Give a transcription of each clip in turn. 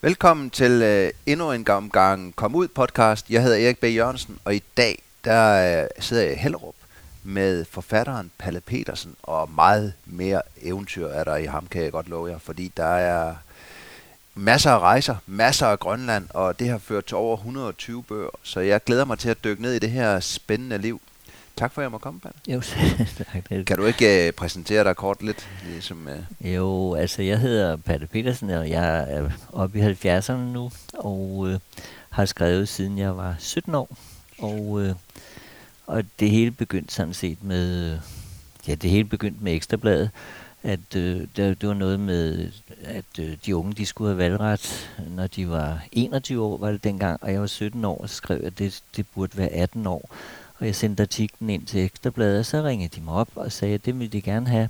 Velkommen til øh, endnu en gang, gang Kom Ud podcast. Jeg hedder Erik B. Jørgensen, og i dag der øh, sidder jeg i Hellerup med forfatteren Palle Petersen, og meget mere eventyr er der i ham, kan jeg godt love jer, fordi der er masser af rejser, masser af Grønland, og det har ført til over 120 bøger, så jeg glæder mig til at dykke ned i det her spændende liv. Tak for, at jeg må komme, Palle. Jo, tak. Kan du ikke uh, præsentere dig kort lidt? Ligesom, uh... Jo, altså jeg hedder Palle Petersen, og jeg er oppe i 70'erne nu, og uh, har skrevet siden jeg var 17 år. Og, uh, og det hele begyndte sådan set med, ja, det hele begyndte med Ekstrabladet, at uh, det, det var noget med, at uh, de unge de skulle have valgret, når de var 21 år, var det dengang, og jeg var 17 år, og så skrev jeg, at det, det burde være 18 år. Og jeg sendte artiklen ind til Ekstrabladet, og så ringede de mig op og sagde, at det ville de gerne have,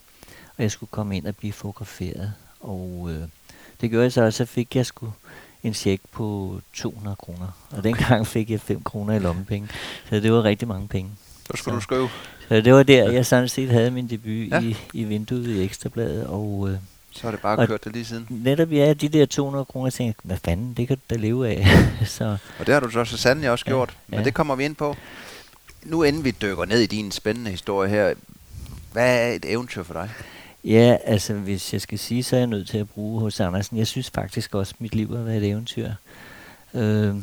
og jeg skulle komme ind og blive fotograferet. Og øh, det gjorde jeg så, og så fik jeg sgu en check på 200 kroner. Og dengang fik jeg 5 kroner i lommepenge. Så det var rigtig mange penge. Så skulle så, du skrive. Så det var der, jeg sådan set havde min debut ja. i, i vinduet i Ekstrabladet. Og, øh, så har det bare kørt det lige siden. Netop ja, de der 200 kroner, tænkte hvad fanden, det kan du da leve af. så, og det har du så, så sandelig også ja, gjort. Men ja. det kommer vi ind på nu inden vi dykker ned i din spændende historie her, hvad er et eventyr for dig? Ja, altså hvis jeg skal sige, så er jeg nødt til at bruge hos Andersen. Jeg synes faktisk også, at mit liv har været et eventyr. Øh,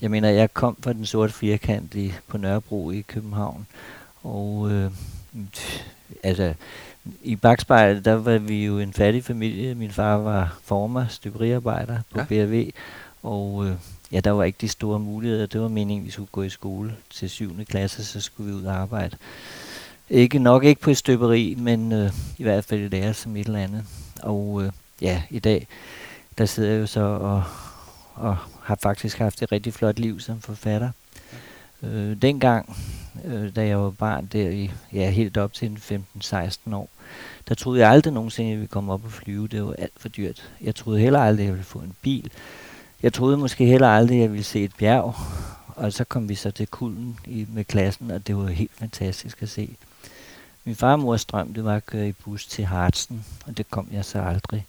jeg mener, jeg kom fra den sorte firkant i, på Nørrebro i København, og øh, altså i bagspejlet, der var vi jo en fattig familie. Min far var former, støberiarbejder på ja. BRV, og øh, ja, der var ikke de store muligheder. Det var meningen, at vi skulle gå i skole til 7. klasse, så skulle vi ud og arbejde. Ikke nok ikke på et støberi, men øh, i hvert fald lære som et eller andet. Og øh, ja, i dag, der sidder jeg jo så og, og har faktisk haft et rigtig flot liv som forfatter. Øh, dengang, øh, da jeg var barn der i, ja, helt op til 15-16 år, der troede jeg aldrig nogensinde, at jeg ville komme op og flyve. Det var alt for dyrt. Jeg troede heller aldrig, at jeg ville få en bil. Jeg troede måske heller aldrig, at jeg ville se et bjerg. Og så kom vi så til kulden i, med klassen, og det var helt fantastisk at se. Min far og mors drøm, det var at køre i bus til Hartsen, og det kom jeg så aldrig.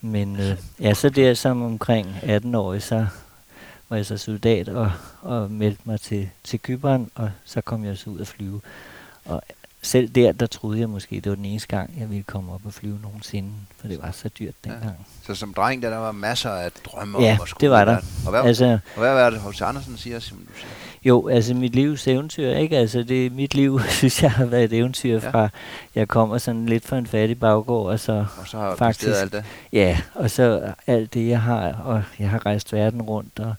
Men øh, ja, så der som omkring 18 år, så var jeg så soldat og, og meldte mig til, til Kyberen, og så kom jeg så ud at flyve. Og selv der, der troede jeg måske, det var den eneste gang, jeg ville komme op og flyve nogensinde, for det var så dyrt dengang. Ja. Så som dreng, der, der var masser af drømme ja, om at skulle det var der. Og hvad, altså, og hvad var det, hos Andersen siger, som du siger? Jo, altså mit livs eventyr, ikke? Altså det, mit liv, synes jeg, har været et eventyr ja. fra, jeg kommer sådan lidt fra en fattig baggård, og så, og så har faktisk, alt det? Ja, og så alt det, jeg har, og jeg har rejst verden rundt, og,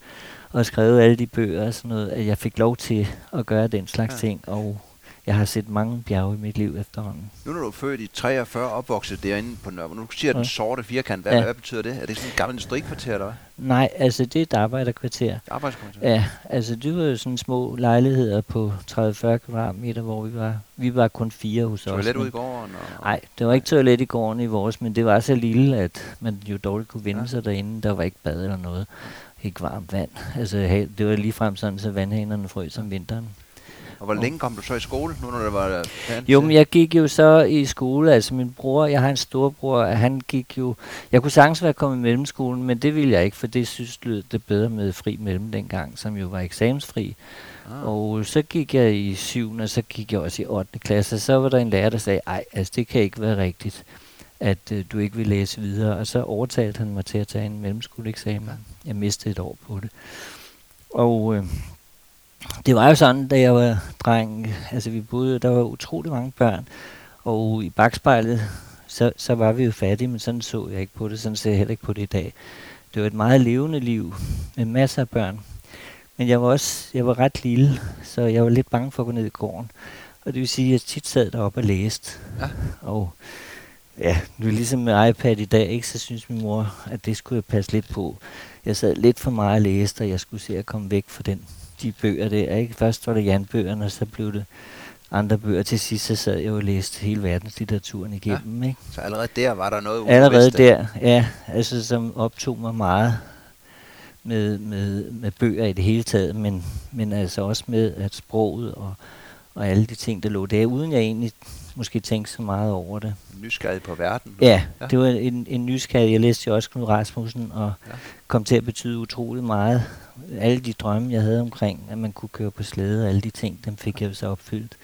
og skrevet alle de bøger og sådan noget, at jeg fik lov til at gøre den slags ja. ting, og jeg har set mange bjerge i mit liv efterhånden. Nu når du er født i 43, opvokset derinde på Nørrebro, nu siger ja. den sorte firkant, hvad, ja. hvad betyder det? Er det sådan et gammelt industrikvarter, eller hvad? Nej, altså det er et arbejderkvarter. Arbejderkvarter? Ja, altså det var jo sådan små lejligheder på 30-40 kvadratmeter, hvor vi var, vi var kun fire hos toilet os. Toilet ude i gården? Og... Nej, det var ikke toilet i gården i vores, men det var så lille, at man jo dårligt kunne vinde ja. sig derinde. Der var ikke bad eller noget. Ikke varmt vand. Altså det var lige frem sådan, så vandhænerne frøs om vinteren. Og hvor længe kom du så i skole, nu når det var Jo, men jeg gik jo så i skole, altså min bror, jeg har en storbror, han gik jo, jeg kunne sagtens være kommet i mellemskolen, men det ville jeg ikke, for det synes det bedre med fri mellem dengang, som jo var eksamensfri. Ah. Og så gik jeg i 7. og så gik jeg også i 8. klasse, og så var der en lærer, der sagde, ej, altså det kan ikke være rigtigt, at øh, du ikke vil læse videre. Og så overtalte han mig til at tage en mellemskoleeksamen. Jeg mistede et år på det. Og øh, det var jo sådan, da jeg var dreng, altså vi boede, der var utrolig mange børn, og i bagspejlet, så, så var vi jo fattige, men sådan så jeg ikke på det, sådan ser jeg heller ikke på det i dag. Det var et meget levende liv, med masser af børn. Men jeg var også, jeg var ret lille, så jeg var lidt bange for at gå ned i gården. Og det vil sige, at jeg tit sad deroppe og læste. Ja. Og ja, nu ligesom med iPad i dag, ikke, så synes min mor, at det skulle jeg passe lidt på. Jeg sad lidt for meget og læste, og jeg skulle se at komme væk fra den de bøger der. Ikke? Først var det Jan-bøgerne, og så blev det andre bøger. Til sidst så sad jeg og læste hele verdenslitteraturen igennem. Ja. Ikke? Så allerede der var der noget Allerede der, ja. Altså som optog mig meget med, med, med bøger i det hele taget, men, men altså også med at sproget og, og alle de ting, der lå der, uden jeg egentlig måske tænke så meget over det. Nysgerrig på verden. Ja, ja. det var en, en nysgerrig. Jeg læste jo også Knud Rasmussen, og ja. kom til at betyde utrolig meget. Alle de drømme, jeg havde omkring, at man kunne køre på slæde, og alle de ting, dem fik jeg så opfyldt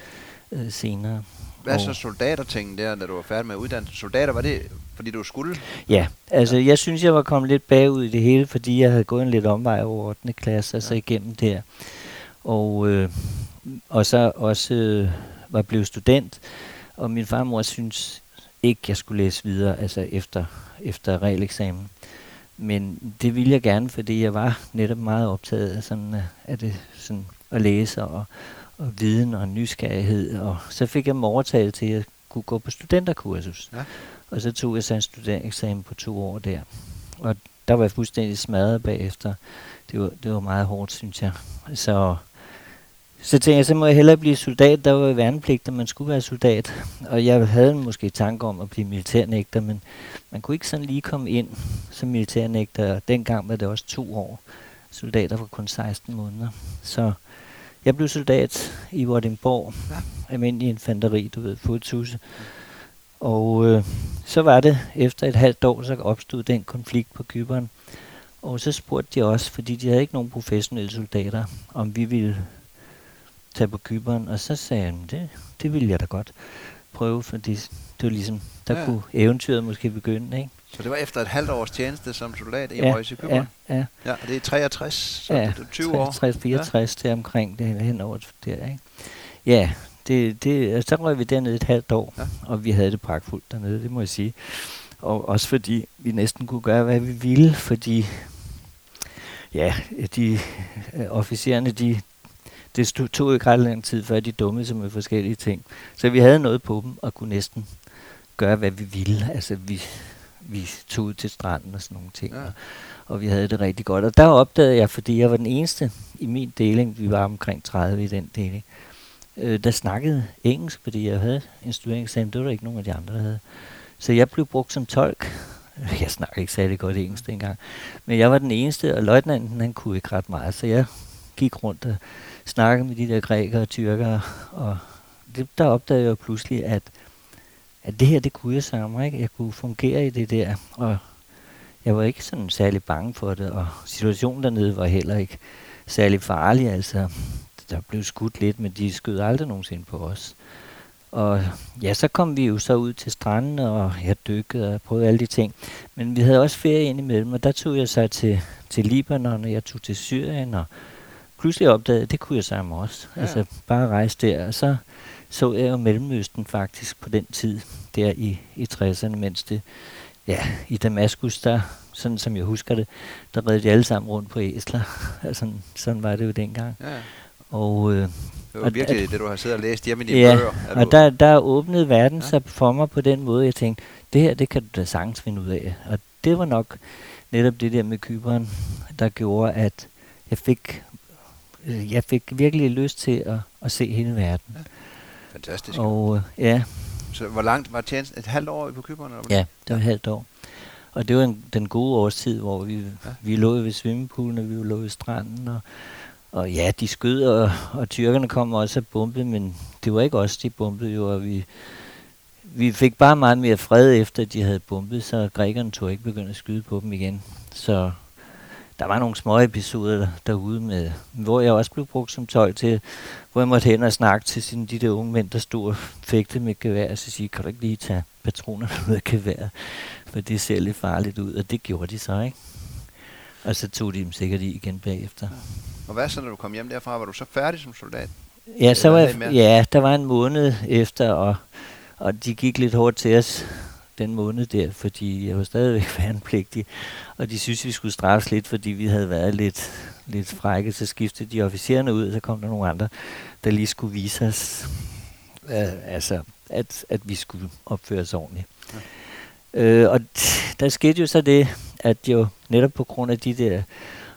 øh, senere. Hvad så soldatertingen der, da du var færdig med uddannelse? Soldater, var det fordi du skulle? Ja, altså ja. jeg synes, jeg var kommet lidt bagud i det hele, fordi jeg havde gået en lidt omvej over 8. klasse, altså ja. igennem der. Og, øh, og så også øh, var blevet student, og min farmor synes ikke, jeg skulle læse videre, altså efter, efter regeleksamen. Men det ville jeg gerne, fordi jeg var netop meget optaget af, sådan, øh, af det, sådan, at læse og, og viden og nysgerrighed. Og så fik jeg mig overtaget til, at jeg kunne gå på studenterkursus. Ja. Og så tog jeg så en studentereksamen på to år der. Og der var jeg fuldstændig smadret bagefter. Det var, det var meget hårdt, synes jeg. Så, så tænkte jeg, så må jeg hellere blive soldat. Der var jo værnepligt, at man skulle være soldat. Og jeg havde måske tanke om at blive militærnægter, men man kunne ikke sådan lige komme ind som militærnægter. Dengang var det også to år. Soldater var kun 16 måneder. Så jeg blev soldat i Vordingborg. Ja. Almindelig infanteri, du ved, fodtusse. Og øh, så var det, efter et halvt år, så opstod den konflikt på Kyberen. Og så spurgte de også, fordi de havde ikke nogen professionelle soldater, om vi ville tage på Kyberen. Og så sagde jeg, det, det ville jeg da godt prøve, fordi det var ligesom, der ja. kunne eventyret måske begynde, ikke? Så det var efter et halvt års tjeneste som soldat i ja, Røjse Kyberen? Ja, ja. Ja, og det er 63, så ja, det er 20 år? 63, 64 ja. det omkring det hen over der, ikke? Ja, det, det, altså, så røg vi dernede et halvt år, ja. og vi havde det pragtfuldt dernede, det må jeg sige. Og også fordi vi næsten kunne gøre, hvad vi ville, fordi ja, de øh, officererne, de, det stod, tog ikke ret lang tid, før de dummede sig med forskellige ting. Så vi havde noget på dem, og kunne næsten gøre, hvad vi ville. Altså, vi, vi tog ud til stranden og sådan nogle ting. Ja. Og, og vi havde det rigtig godt. Og der opdagede jeg, fordi jeg var den eneste i min deling, vi var omkring 30 i den deling, øh, der snakkede engelsk, fordi jeg havde en studeringseksamen. Det var der ikke nogen af de andre, der havde. Så jeg blev brugt som tolk. Jeg snakker ikke særlig godt engelsk dengang. Men jeg var den eneste, og løjtnanten han kunne ikke ret meget. Så jeg gik rundt og snakkede med de der grækere og tyrkere. Og det, der opdagede jeg pludselig, at, at det her, det kunne jeg sammen. Ikke? Jeg kunne fungere i det der. Og jeg var ikke sådan særlig bange for det. Og situationen dernede var heller ikke særlig farlig. Altså, der blev skudt lidt, men de skød aldrig nogensinde på os. Og ja, så kom vi jo så ud til stranden, og jeg dykkede og prøvede alle de ting. Men vi havde også ferie ind imellem, og der tog jeg så til, til Libanon, og jeg tog til Syrien, og pludselig opdagede, at det kunne jeg sammen også. Ja. Altså bare rejse der, og så så jeg jo Mellemøsten faktisk på den tid, der i, i 60'erne, mens det, ja, i Damaskus, der, sådan som jeg husker det, der redde de alle sammen rundt på æsler. altså, sådan var det jo dengang. Ja. Og, øh, det var virkelig at, det, du har siddet og læst hjemme i dine ja, bøger. og der, der åbnede verden ja. sig for mig på den måde, jeg tænkte, det her, det kan du da sagtens finde ud af. Og det var nok netop det der med kyberen, der gjorde, at jeg fik, jeg fik virkelig lyst til at, at se hele verden. Ja. Fantastisk. Og øh, ja. Så hvor langt var tjenesten? Et halvt år på kyberen? Eller ja, det var et halvt år. Og det var en, den gode årstid, hvor vi, ja. vi lå ved svimmepoolen, og vi lå ved stranden, og og ja, de skød, og, og tyrkerne kom også og bombede, men det var ikke os, de bombede jo, og vi, vi fik bare meget mere fred efter, at de havde bombet, så grækerne tog ikke begyndt at skyde på dem igen. Så der var nogle små episoder der, derude, med, hvor jeg også blev brugt som tøj til, hvor jeg måtte hen og snakke til sine, de der unge mænd, der stod og fægte med gevær, og så sige, kan du ikke lige tage patronerne ud af geværet, for det ser lidt farligt ud, og det gjorde de så, ikke? Og så tog de dem sikkert i igen bagefter. Og hvad så, når du kom hjem derfra? Var du så færdig som soldat? Ja, så var jeg, ja, der var en måned efter, og, og de gik lidt hårdt til os den måned der, fordi jeg var stadigvæk værnepligtig, og de synes, vi skulle straffes lidt, fordi vi havde været lidt, lidt frække, så skiftede de officererne ud, og så kom der nogle andre, der lige skulle vise os, øh, altså, at, at vi skulle opføre os ordentligt. Ja. Øh, og der skete jo så det, at jo netop på grund af de der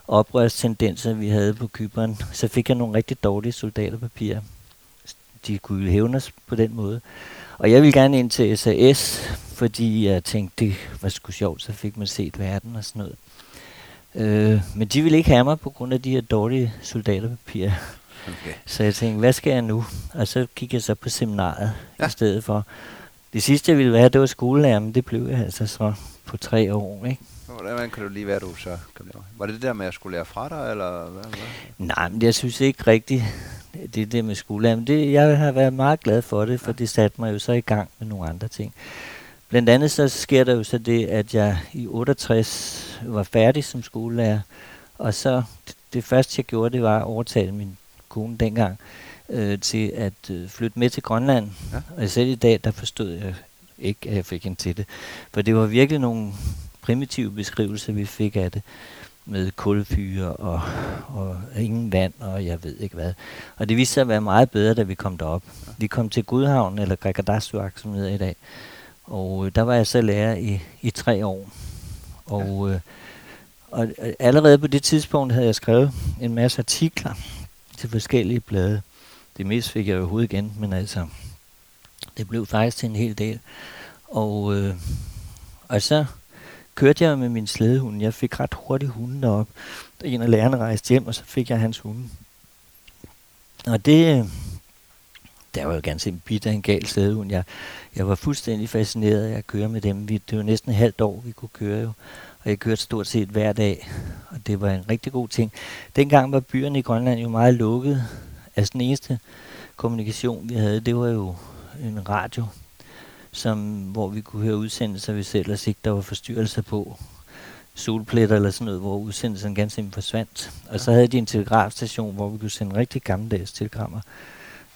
oprørstendenser, vi havde på Kyberen, så fik jeg nogle rigtig dårlige soldaterpapirer. De kunne hævne os på den måde. Og jeg ville gerne ind til SAS, fordi jeg tænkte, det var sgu sjovt, så fik man set verden og sådan noget. Øh, men de ville ikke have mig på grund af de her dårlige soldaterpapirer. Okay. Så jeg tænkte, hvad skal jeg nu? Og så gik jeg så på seminaret ja. i stedet for. Det sidste, jeg ville være, det var skolelærer, men det blev jeg altså så på tre år, ikke? Hvordan kan du lige være, du så kom Var det det der med at skulle lære fra dig, eller hvad? hvad? Nej, men jeg synes ikke rigtigt, det er det med skole. Men det, jeg har været meget glad for det, for det satte mig jo så i gang med nogle andre ting. Blandt andet så sker der jo så det, at jeg i 68 var færdig som skolelærer, og så det første jeg gjorde, det var at overtale min kone dengang øh, til at øh, flytte med til Grønland. Ja. Og selv i dag, der forstod jeg ikke, at jeg fik hende til det. For det var virkelig nogle primitive beskrivelser, vi fik af det med kulfyre og, og ingen vand, og jeg ved ikke hvad. Og det viste sig at være meget bedre, da vi kom derop. Vi kom til Gudhavn, eller Gregardassuak, som hedder i dag. Og øh, der var jeg så lærer i, i tre år. Og, øh, og øh, allerede på det tidspunkt havde jeg skrevet en masse artikler til forskellige blade. Det mest fik jeg overhovedet igen, men altså, det blev faktisk til en hel del. Og, øh, og så kørte jeg med min slædehund. Jeg fik ret hurtigt hunden op. En af lærerne rejste hjem, og så fik jeg hans hunde. Og det, der var jo ganske en bit af en gal slædehund. Jeg, jeg var fuldstændig fascineret af at køre med dem. Vi, det var næsten et halvt år, vi kunne køre jo. Og jeg kørte stort set hver dag, og det var en rigtig god ting. Dengang var byerne i Grønland jo meget lukket. Altså den eneste kommunikation, vi havde, det var jo en radio som, hvor vi kunne høre udsendelser, hvis ellers ikke der var forstyrrelser på solpletter eller sådan noget, hvor udsendelsen ganske forsvandt. Og så havde de en telegrafstation, hvor vi kunne sende rigtig gammeldags telegrammer.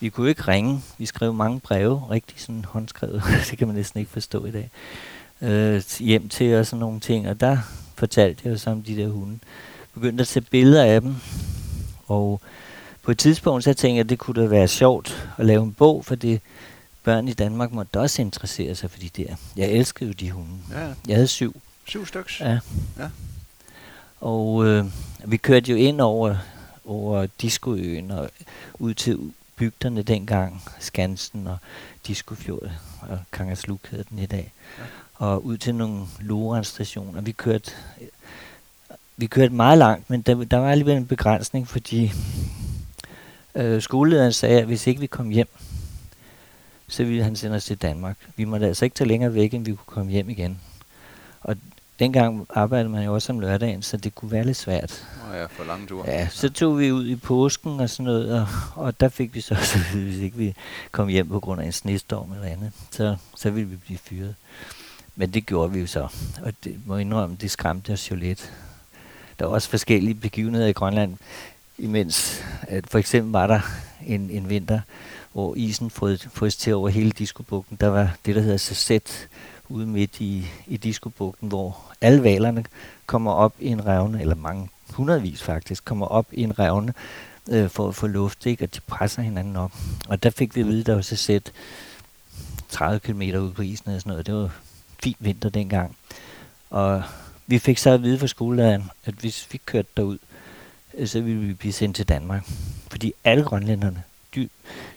Vi kunne ikke ringe. Vi skrev mange breve, rigtig sådan håndskrevet. det kan man næsten ikke forstå i dag. Øh, hjem til og sådan nogle ting. Og der fortalte jeg jo så om de der hunde. Begyndte at tage billeder af dem. Og på et tidspunkt så tænkte jeg, at det kunne da være sjovt at lave en bog, for det børn i Danmark måtte også interessere sig for de der. Jeg elskede jo de hunde. Ja. Jeg havde syv. Syv stykker? Ja. ja. Og øh, vi kørte jo ind over, over Diskoøen og ud til bygderne dengang, Skansen og Diskofjord og Kangersluk hedder den i dag. Ja. Og ud til nogle Lorenz-stationer. Vi kørte, vi kørte meget langt, men der, der var alligevel en begrænsning, fordi øh, skolelederen sagde, at hvis ikke vi kom hjem, så ville han sende os til Danmark. Vi måtte altså ikke tage længere væk, end vi kunne komme hjem igen. Og dengang arbejdede man jo også om lørdagen, så det kunne være lidt svært. Nå ja, for lange ture. Ja, så tog vi ud i påsken og sådan noget, og, og der fik vi så, så hvis ikke vi kom hjem på grund af en snestorm eller andet, så, så ville vi blive fyret. Men det gjorde vi jo så, og det må indrømme, det skræmte os jo lidt. Der var også forskellige begivenheder i Grønland, imens at for eksempel var der en, en vinter, hvor isen frøs til over hele diskobugten. Der var det, der hedder Sasset ude midt i, i diskobugten, hvor alle valerne kommer op i en revne, eller mange hundredvis faktisk, kommer op i en revne øh, for at få luft, ikke? og de presser hinanden op. Og der fik vi at vide, der var Sasset 30 km ud på isen og sådan noget. Det var fint vinter dengang. Og vi fik så at vide fra skolelæreren, at hvis vi kørte derud, øh, så ville vi blive sendt til Danmark. Fordi alle grønlænderne, de,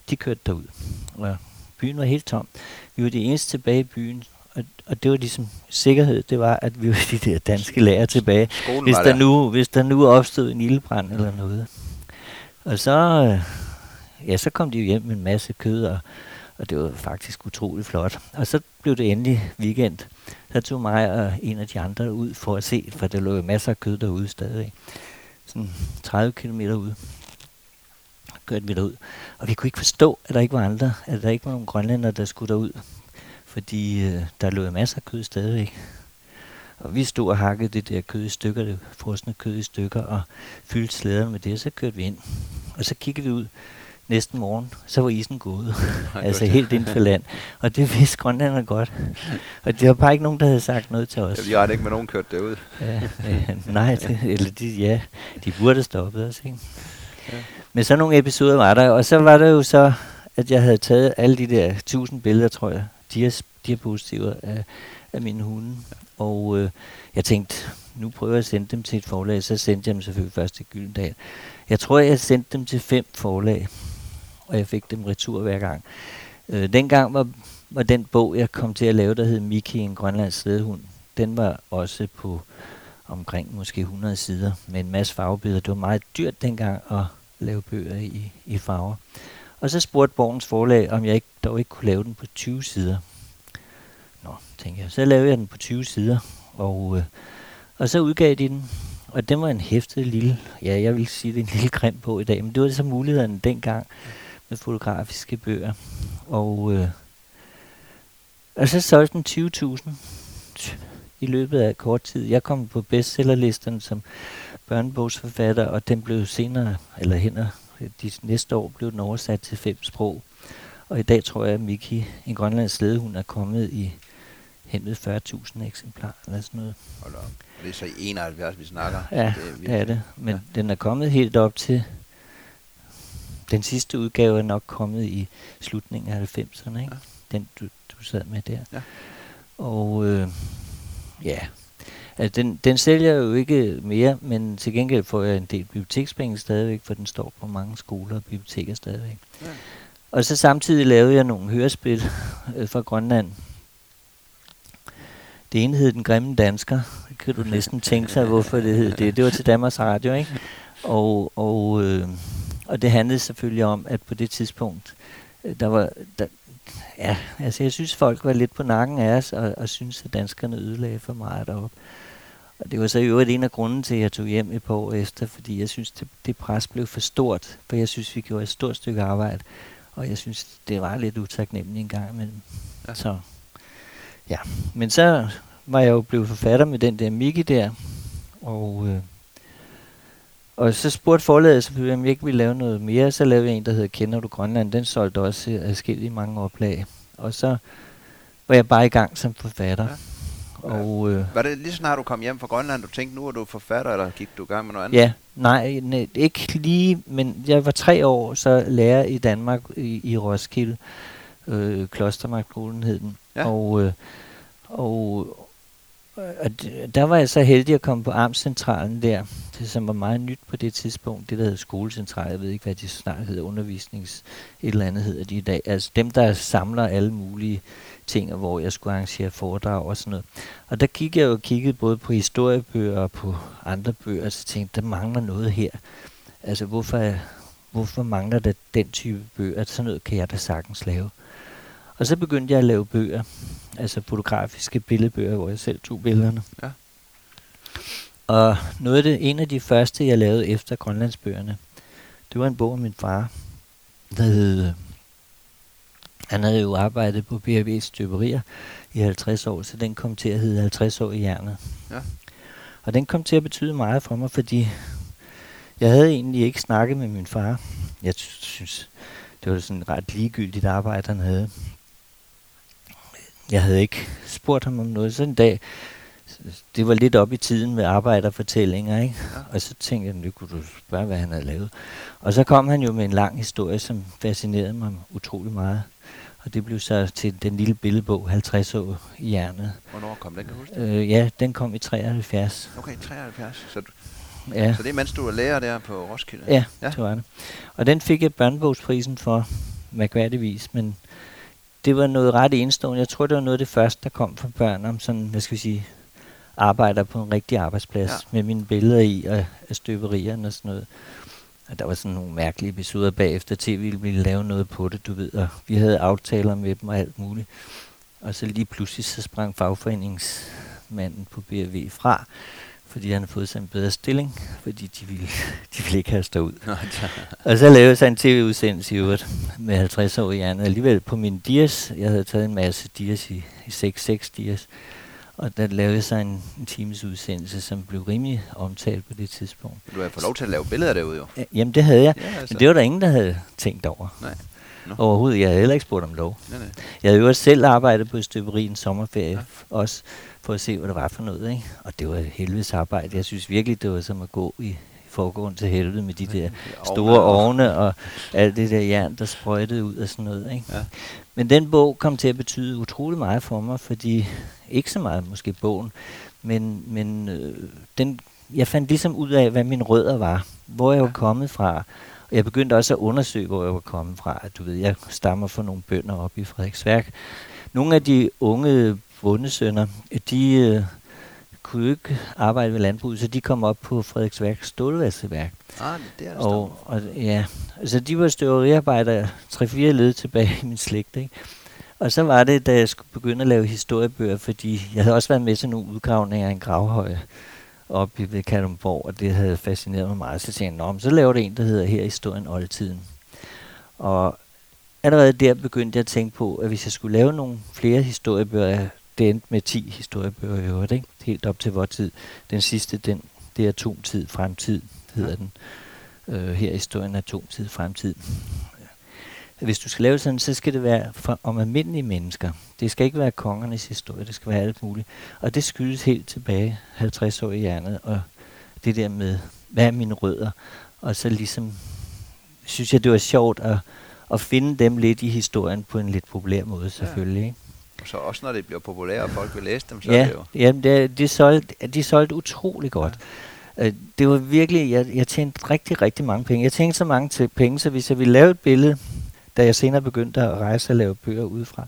de kørte derud. Og byen var helt tom. Vi var de eneste tilbage i byen, og, og det var ligesom sikkerhed, det var, at vi var de der danske lærer tilbage. hvis der, der, nu, hvis der nu opstod en ildbrand eller noget. Og så, øh, ja, så kom de jo hjem med en masse kød, og, og det var faktisk utrolig flot. Og så blev det endelig weekend. Så tog mig og en af de andre ud for at se, for der lå masser af kød derude stadig. Sådan 30 km ude kørte vi derud. Og vi kunne ikke forstå, at der ikke var andre, at der ikke var nogen grønlænder, der skulle derud. Fordi øh, der lå masser af kød stadigvæk. Og vi stod og hakkede det der kød i stykker, det frosne kød i stykker, og fyldte slæderne med det, og så kørte vi ind. Og så kiggede vi ud næsten morgen, så var isen gået. altså helt ind for land. Og det vidste grønlænderne godt. Og det var bare ikke nogen, der havde sagt noget til os. Jeg har ikke med nogen kørt derud. ja, ja, nej, det, eller de, ja, de burde stoppe os, ikke? Ja. Men sådan nogle episoder var der, og så var der jo så, at jeg havde taget alle de der tusind billeder, tror jeg, diapositiver af, af mine hunde. Og øh, jeg tænkte, nu prøver jeg at sende dem til et forlag, så sendte jeg dem selvfølgelig først til Gyldendal. Jeg tror, jeg sendte dem til fem forlag, og jeg fik dem retur hver gang. Øh, dengang var, var den bog, jeg kom til at lave, der hed Miki, en grønlands slædehund, den var også på omkring måske 100 sider med en masse farvebilleder. Det var meget dyrt dengang at lave bøger i, i farver. Og så spurgte Borgens forlag, om jeg ikke, dog ikke kunne lave den på 20 sider. Nå, tænkte jeg. Så lavede jeg den på 20 sider, og, øh, og så udgav de den. Og den var en hæftet lille, ja, jeg vil sige, det er en lille grim på i dag, men det var så mulighederne dengang med fotografiske bøger. Og, øh, og så solgte den 20.000 i løbet af kort tid. Jeg kom på bestsellerlisten som børnebogsforfatter, og den blev senere, eller hen de næste år, blev den oversat til fem sprog. Og i dag tror jeg, at Miki, en grønlandsk slædehund, er kommet i hen ved 40.000 eksemplarer eller sådan noget. Hold op. Det er så i 71, vi snakker. Ja, det er, det er det. Men ja. den er kommet helt op til... Den sidste udgave er nok kommet i slutningen af 90'erne, ikke? Ja. Den, du, du sad med der. Ja. Og øh, ja, altså, den, den sælger jo ikke mere, men til gengæld får jeg en del bibliotekspenge stadigvæk, for den står på mange skoler og biblioteker stadigvæk. Ja. Og så samtidig lavede jeg nogle hørespil øh, fra Grønland, det ene hed Den Grimme Dansker. Det kan du næsten tænke sig, hvorfor det hed det. Det var til Danmarks Radio, ikke? Og, og, øh, og det handlede selvfølgelig om, at på det tidspunkt, øh, der var... Der, ja, altså jeg synes, folk var lidt på nakken af os, og, og synes, at danskerne ødelagde for meget deroppe. Og det var så i øvrigt en af grunden til, at jeg tog hjem et par år efter, fordi jeg synes, det, det pres blev for stort, for jeg synes, vi gjorde et stort stykke arbejde, og jeg synes, det var lidt utaknemmeligt en gang imellem. Ja. Så Ja, men så var jeg jo blevet forfatter med den der Miki der, og, øh, og så spurgte forlaget om jeg ikke ville lave noget mere. Så lavede jeg en, der hedder Kender du Grønland. Den solgte også i mange oplag. Og så var jeg bare i gang som forfatter. Ja. Og, øh, var det lige snart du kom hjem fra Grønland, du tænkte, nu er du forfatter, eller gik du i gang med noget andet? Ja, nej, nej ikke lige, men jeg var tre år så lærer i Danmark i, i Roskilde øh, Klostermarkskolen hed den. Ja. Og, øh, og, og der var jeg så heldig at komme på Amtscentralen der, det som var meget nyt på det tidspunkt, det der hedder skolecentral, jeg ved ikke hvad de snart hedder, undervisnings et eller andet hedder de i dag, altså dem der samler alle mulige ting, hvor jeg skulle arrangere foredrag og sådan noget. Og der kiggede jeg jo og kiggede både på historiebøger og på andre bøger, og så tænkte der mangler noget her. Altså hvorfor, hvorfor mangler der den type bøger? Sådan noget kan jeg da sagtens lave. Og så begyndte jeg at lave bøger, altså fotografiske billedbøger, hvor jeg selv tog billederne. Ja. Og noget af det, en af de første, jeg lavede efter Grønlandsbøgerne, det var en bog om min far, der hed, han havde jo arbejdet på BRV's støberier i 50 år, så den kom til at hedde 50 år i hjernet. Ja. Og den kom til at betyde meget for mig, fordi jeg havde egentlig ikke snakket med min far. Jeg synes, det var sådan et ret ligegyldigt arbejde, han havde jeg havde ikke spurgt ham om noget. Sådan en dag, det var lidt op i tiden med arbejderfortællinger, ikke? Og så tænkte jeg, nu kunne du spørge, hvad han havde lavet. Og så kom han jo med en lang historie, som fascinerede mig utrolig meget. Og det blev så til den lille billedbog, 50 år i hjernet. Hvornår kom den, kan du huske øh, Ja, den kom i 73. Okay, 73. Så, du, ja. så det er mens du er lærer der på Roskilde? Ja, ja. det var det. Og den fik jeg børnebogsprisen for, mærkværdigvis, men det var noget ret enestående. Jeg tror, det var noget af det første, der kom fra børn om sådan, hvad skal vi sige, arbejder på en rigtig arbejdsplads ja. med mine billeder i og af støberierne og sådan noget. Og der var sådan nogle mærkelige episoder bagefter. TV ville lave noget på det, du ved. Og vi havde aftaler med dem og alt muligt. Og så lige pludselig så sprang fagforeningsmanden på BRV fra fordi han har fået sig en bedre stilling, fordi de ville, de ville ikke have stå ud. og så lavede jeg en tv-udsendelse i øvrigt med 50 år i hjernen. Alligevel på min dias, jeg havde taget en masse dias i, i 6-6 dias, og der lavede jeg så en, en times udsendelse, som blev rimelig omtalt på det tidspunkt. Du har fået lov til at lave billeder derude jo. Jamen det havde jeg, ja, altså. men det var der ingen, der havde tænkt over. Nej. No. Overhovedet, jeg havde heller ikke spurgt om lov. Nej, nej. Jeg havde jo selv arbejdet på støberi en sommerferie ja. også, for at se, hvad det var for noget. Ikke? Og det var et helvedes arbejde. Jeg synes virkelig, det var som at gå i forgården til helvede med de der store ovne og alt det der jern, der sprøjtede ud og sådan noget. Ikke? Ja. Men den bog kom til at betyde utrolig meget for mig, fordi ikke så meget måske bogen, men, men øh, den, jeg fandt ligesom ud af, hvad mine rødder var, hvor jeg var kommet fra. Og jeg begyndte også at undersøge, hvor jeg var kommet fra. Du ved, jeg stammer fra nogle bønder op i Frederiksværk. Nogle af de unge bondesønner, de, øh, kunne ikke arbejde ved landbruget, så de kom op på Frederiksværk stålvaskeværk. Ah, det er det Og, og ja, altså de var støveriarbejdere 3-4 led tilbage i min slægt, ikke? Og så var det, da jeg skulle begynde at lave historiebøger, fordi jeg havde også været med til nogle udgravninger af en gravhøj oppe ved Kalundborg, og det havde fascineret mig meget. Så tænkte jeg, så laver det en, der hedder Her i historien oldtiden. Og allerede der begyndte jeg at tænke på, at hvis jeg skulle lave nogle flere historiebøger, det endte med 10 historiebøger i øvrigt, ikke? helt op til vores tid. Den sidste, den, det er atomtid, fremtid, hedder den. Øh, her i historien atomtid, fremtid. Hvis du skal lave sådan, så skal det være for, om almindelige mennesker. Det skal ikke være kongernes historie, det skal være alt muligt. Og det skyldes helt tilbage 50 år i hjernet, og det der med, hvad er mine rødder? Og så ligesom, synes jeg, det var sjovt at, at finde dem lidt i historien på en lidt populær måde, selvfølgelig. Ja. Ikke? Så også når det bliver populært, og folk vil læse dem, så ja, er det jo... Ja, det, de, solgte, de solgte utrolig godt. Ja. Øh, det var virkelig, jeg, jeg tjente rigtig, rigtig mange penge. Jeg tænkte så mange til penge, så hvis jeg ville lave et billede, da jeg senere begyndte at rejse og lave bøger udefra,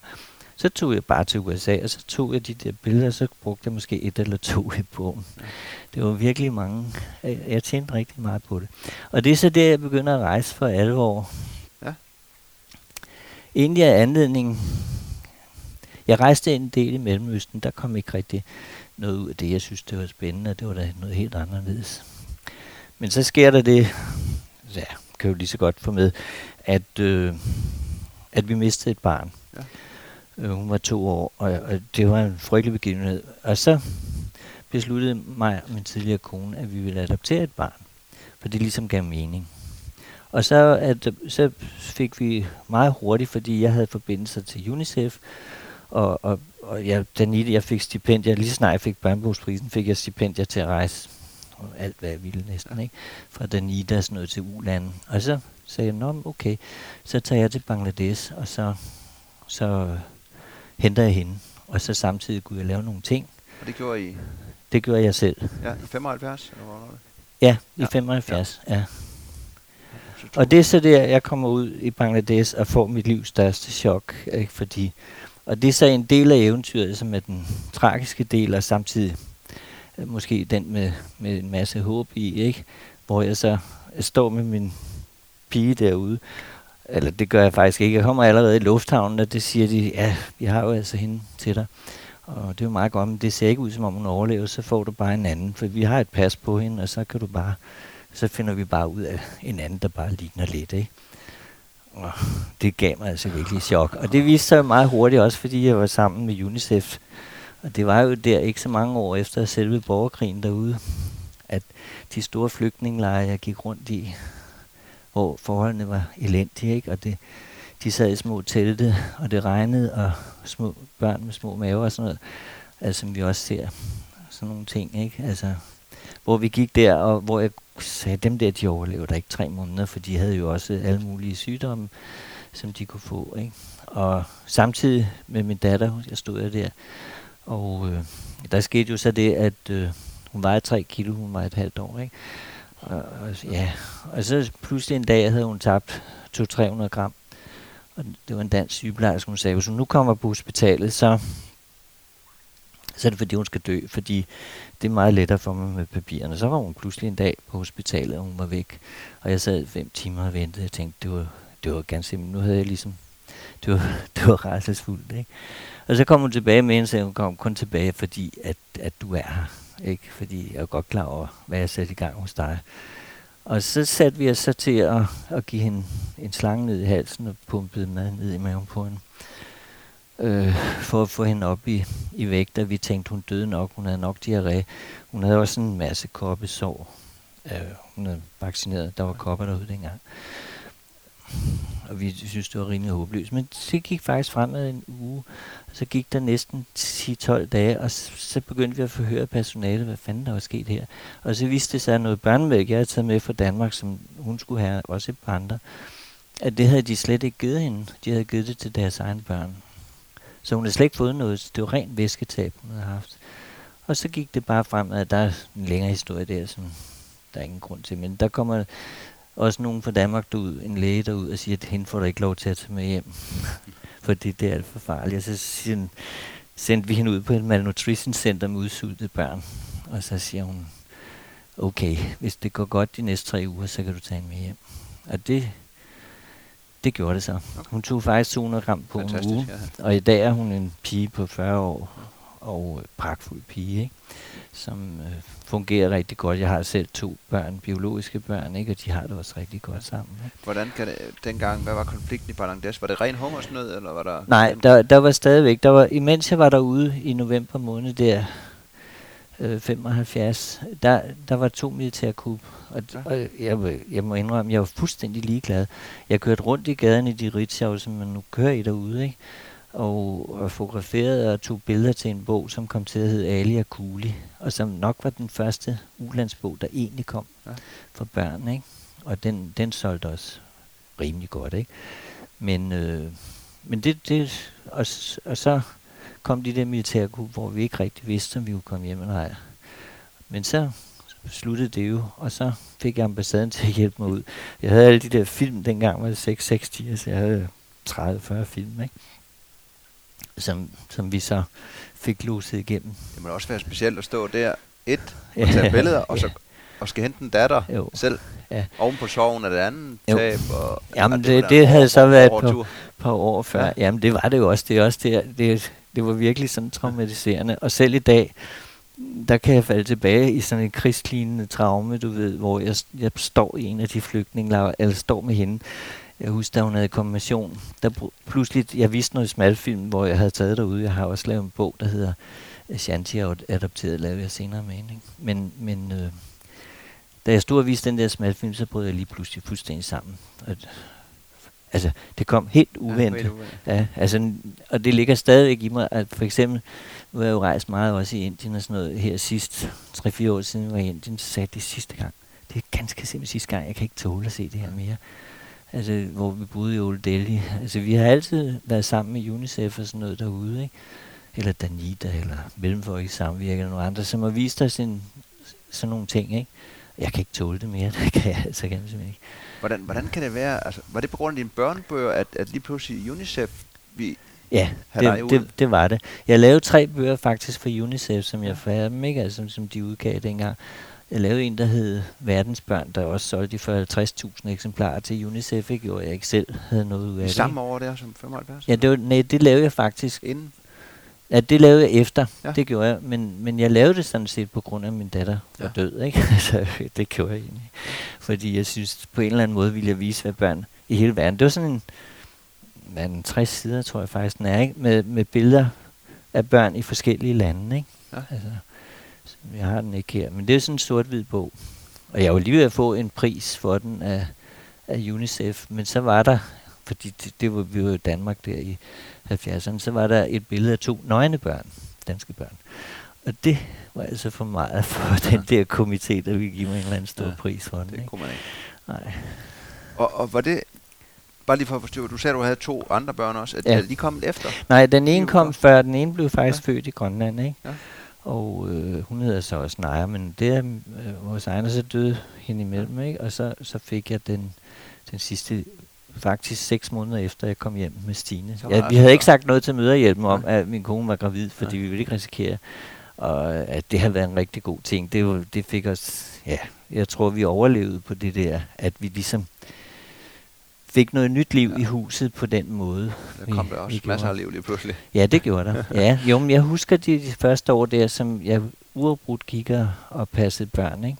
så tog jeg bare til USA, og så tog jeg de der billeder, og så brugte jeg måske et eller to i bogen. Det var virkelig mange. Jeg tjente rigtig meget på det. Og det er så der, jeg begynder at rejse for alvor. Ja. Egentlig er anledningen jeg rejste en del i Mellemøsten, der kom ikke rigtig noget ud af det. Jeg synes, det var spændende, og det var da noget helt anderledes. Men så sker der det, ja, kan jo lige så godt få med, at, øh, at vi mistede et barn. Ja. Øh, hun var to år, og, og det var en frygtelig begivenhed. Og så besluttede mig og min tidligere kone, at vi ville adoptere et barn, for det ligesom gav mening. Og så, at, så fik vi meget hurtigt, fordi jeg havde forbindelser til UNICEF, og, og, og ja, Danite, jeg fik stipendier, lige snart jeg fik børnebogsprisen, fik jeg stipendier til at rejse. Og alt, hvad jeg ville næsten, ikke? Fra Danita sådan noget til Ulanden. Og så sagde jeg, Nå, okay, så tager jeg til Bangladesh, og så, så henter jeg hende. Og så samtidig kunne jeg lave nogle ting. Og det gjorde I? Det gjorde jeg selv. Ja, i 75? Eller hvad det? Ja, i ja. 75, ja. ja. Og det er så der, jeg kommer ud i Bangladesh og får mit livs største chok, ikke? fordi og det er så en del af eventyret, som er den tragiske del, og samtidig øh, måske den med, med en masse håb i, ikke? Hvor jeg så står med min pige derude, eller det gør jeg faktisk ikke. Jeg kommer allerede i lufthavnen, og det siger de, ja, vi har jo altså hende til dig. Og det er jo meget godt, men det ser ikke ud, som om hun overlever, så får du bare en anden. For vi har et pas på hende, og så kan du bare, så finder vi bare ud af en anden, der bare ligner lidt, ikke? Og det gav mig altså virkelig chok. Og det viste sig meget hurtigt også, fordi jeg var sammen med UNICEF. Og det var jo der ikke så mange år efter selve borgerkrigen derude, at de store flygtningelejre, jeg gik rundt i, hvor forholdene var elendige, ikke? og det, de sad i små telte, og det regnede, og små børn med små maver og sådan noget, altså, som vi også ser sådan nogle ting, ikke? Altså, hvor vi gik der, og hvor jeg sagde, dem der, de overlevede der ikke tre måneder, for de havde jo også alle mulige sygdomme, som de kunne få. Ikke? Og samtidig med min datter, jeg stod jeg der, og øh, der skete jo så det, at øh, hun vejede tre kilo, hun var et halvt år. Ikke? Og, og, ja, og så pludselig en dag havde hun tabt 200-300 gram. Og det var en dansk sygeplejerske, hun sagde, hvis hun nu kommer på hospitalet, så så er det fordi, hun skal dø, fordi det er meget lettere for mig med papirerne. Så var hun pludselig en dag på hospitalet, og hun var væk. Og jeg sad fem timer og ventede, jeg tænkte, det var, det var ganske simpelt. Nu havde jeg ligesom, det var, det var rædselsfuldt, ikke? Og så kom hun tilbage med en, så hun kom kun tilbage, fordi at, at du er her. Ikke? Fordi jeg er godt klar over, hvad jeg satte i gang hos dig. Og så satte vi os så til at, at give hende en slange ned i halsen og pumpede mad ned i maven på hende øh, for at få hende op i, i vægt, og vi tænkte, hun døde nok, hun havde nok diarré. Hun havde også en masse koppesår. Øh, hun havde vaccineret, der var kopper derude dengang. Og vi synes, det var rimelig håbløst. Men det gik faktisk fremad en uge, så gik der næsten 10-12 dage, og så, begyndte vi at forhøre personalet, hvad fanden der var sket her. Og så viste det sig, at noget børnemælk, jeg havde taget med fra Danmark, som hun skulle have, også et par andre, at det havde de slet ikke givet hende. De havde givet det til deres egne børn. Så hun havde slet ikke fået noget. Det var rent væsketab, hun havde haft. Og så gik det bare frem, at der er en længere historie der, som der er ingen grund til. Men der kommer også nogen fra Danmark ud, en læge derud og siger, at hende får der ikke lov til at tage med hjem. Fordi det er alt for farligt. Og så siger den, sendte vi hende ud på et malnutrition center med udsultede børn. Og så siger hun, okay, hvis det går godt de næste tre uger, så kan du tage hende med hjem. Og det, det gjorde det så. Hun tog faktisk 200 gram på en uge. Ja. Og i dag er hun en pige på 40 år, og pragtfuld pige, ikke? Som øh, fungerer rigtig godt. Jeg har selv to børn, biologiske børn, ikke? og de har det også rigtig godt sammen. Ikke? Hvordan kan det, dengang, hvad var konflikten i Bangladesh? Var det ren hungersnød, eller var der... Nej, der, der var stadigvæk, der var, imens jeg var derude i november måned der, øh, 75, der, der var to militærkup, og, ja. og jeg, jeg må indrømme, jeg var fuldstændig ligeglad. Jeg kørte rundt i gaden i de Ritzau, som man nu kører i derude, ikke? Og, og fotograferede og tog billeder til en bog, som kom til at hedde Ali og Kuli, og som nok var den første ulandsbog, der egentlig kom ja. for børn, ikke? Og den, den solgte også rimelig godt, ikke? Men, øh, men det, det og, og så kom de der militærkup, hvor vi ikke rigtig vidste, om vi kunne komme hjem eller ej. Men så sluttede det jo, og så fik jeg ambassaden til at hjælpe mig ud. Jeg havde alle de der film, dengang var det 6 6 tiger, så jeg havde 30-40 film, ikke? Som, som vi så fik loset igennem. Det må også være specielt at stå der, et, og tage billeder, og så og skal hente en datter jo. selv. Ja. Oven på sorgen af det andet jo. tab. Og, Jamen, det, det, det havde så været et par, par år før. Ja. Jamen, det var det jo også. Det er også det, det, det var virkelig sådan traumatiserende. Og selv i dag, der kan jeg falde tilbage i sådan en krigslignende traume, du ved, hvor jeg, jeg står i en af de flygtningelejre, eller står med hende. Jeg husker, da hun havde konfirmation, der pludselig, jeg vidste noget smalfilm, hvor jeg havde taget derude. Jeg har også lavet en bog, der hedder Shanti er adopteret, lavede jeg senere med hende. Men, men øh, da jeg stod og viste den der smalfilm, så brød jeg lige pludselig fuldstændig sammen. Og, altså, det kom helt uventet. Ja, uventet. ja, altså, og det ligger stadigvæk i mig, at for eksempel, nu har jeg jo rejst meget også i Indien og sådan noget, her sidst, 3-4 år siden var i Indien, så sagde jeg det sidste gang. Det er ganske simpelthen sidste gang, jeg kan ikke tåle at se det her mere. Altså, hvor vi boede i Old Delhi. Altså, vi har altid været sammen med UNICEF og sådan noget derude, ikke? Eller Danida, eller Mellemfolk i Samvirke, eller nogle andre, som har vist os en, sådan nogle ting, ikke? Jeg kan ikke tåle det mere, det kan jeg altså kan jeg simpelthen ikke. Hvordan, hvordan kan det være, altså, var det på grund af dine børnebøger, at, at lige pludselig UNICEF, vi Ja, det, det, det var det. Jeg lavede tre bøger faktisk for UNICEF, som jeg fandt dem, ikke? Altså, som de udgav dengang. Jeg lavede en, der hed Verdensbørn, der også solgte for 50.000 eksemplarer til UNICEF, ikke? Jeg ikke selv havde noget ud af det. Samme år der som 75? Ja, det var, nej, det lavede jeg faktisk. Inden? Ja, det lavede jeg efter. Ja. Det gjorde jeg. Men, men jeg lavede det sådan set på grund af, at min datter var ja. død. Ikke? altså, det gjorde jeg egentlig. Fordi jeg synes, på en eller anden måde ville jeg vise, hvad børn i hele verden. Det var sådan en, hvad en 60 sider, tror jeg faktisk, den er, ikke? Med, med billeder af børn i forskellige lande. Ikke? Ja. Altså, jeg har den ikke her. Men det er sådan en sort-hvid bog. Og jeg var lige ved at få en pris for den af, af UNICEF. Men så var der, fordi det, det var, vi var i Danmark der i 70'erne, så var der et billede af to nøgne børn, danske børn. Og det var altså for meget for den der komité, der ville give mig en eller anden stor ja, pris for den. Det ikke? kunne man ikke. Nej. Og, og var det, bare lige for at forstå, du sagde, at du havde to andre børn også. Er, ja. de kommet efter? Nej, den ene kom før, den ene blev faktisk ja. født i Grønland, ikke? Ja. Og øh, hun hedder så også Naja, men det er øh, vores egen, og så døde hende imellem, ikke? Og så, så fik jeg den, den sidste faktisk seks måneder efter, jeg kom hjem med Stine. Ja, vi havde ikke sagt noget til møderhjælpen om, at min kone var gravid, fordi ja. vi ville ikke risikere, og at det har været en rigtig god ting. Det, var, det fik os, ja, jeg tror, vi overlevede på det der, at vi ligesom fik noget nyt liv ja. i huset på den måde. Der kom der også masser af liv lige pludselig. Ja, det gjorde der. ja, jo, men jeg husker de, de første år der, som jeg uafbrudt kigger og passede børn, ikke?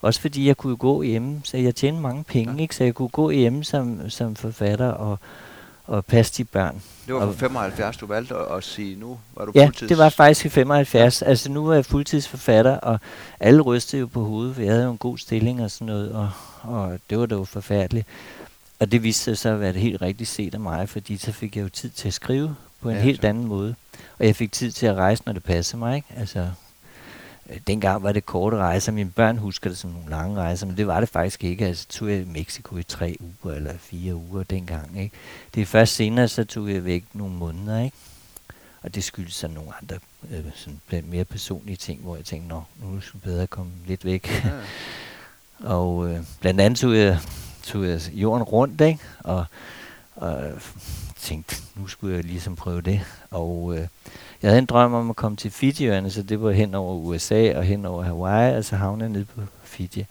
Også fordi jeg kunne gå hjemme, så jeg tjente mange penge, ja. ikke? så jeg kunne gå hjemme som, som forfatter og, og passe de børn. Det var for 75, du valgte at, at sige, nu var du ja, fuldtids... Ja, det var faktisk i 75. Ja. Altså nu er jeg fuldtidsforfatter, og alle rystede jo på hovedet, for jeg havde jo en god stilling og sådan noget, og, og det var da jo forfærdeligt. Og det viste sig at være det helt rigtigt set af mig, fordi så fik jeg jo tid til at skrive på en ja, helt så. anden måde. Og jeg fik tid til at rejse, når det passede mig. Ikke? Altså, Øh, dengang var det korte rejser. Mine børn husker det som nogle lange rejser, men det var det faktisk ikke. Altså tog jeg i Mexico i tre uger eller fire uger dengang. Ikke? Det er først senere, så tog jeg væk nogle måneder. Ikke? Og det skyldes så nogle andre øh, sådan mere personlige ting, hvor jeg tænkte, Nå, nu er det bedre komme lidt væk. Ja. og øh, blandt andet tog jeg, tog jeg jorden rundt, ikke? Og, og tænkte, nu skulle jeg ligesom prøve det. Og øh, jeg havde en drøm om at komme til Fiji, så det var hen over USA og hen over Hawaii, og så havnede jeg nede på Fiji.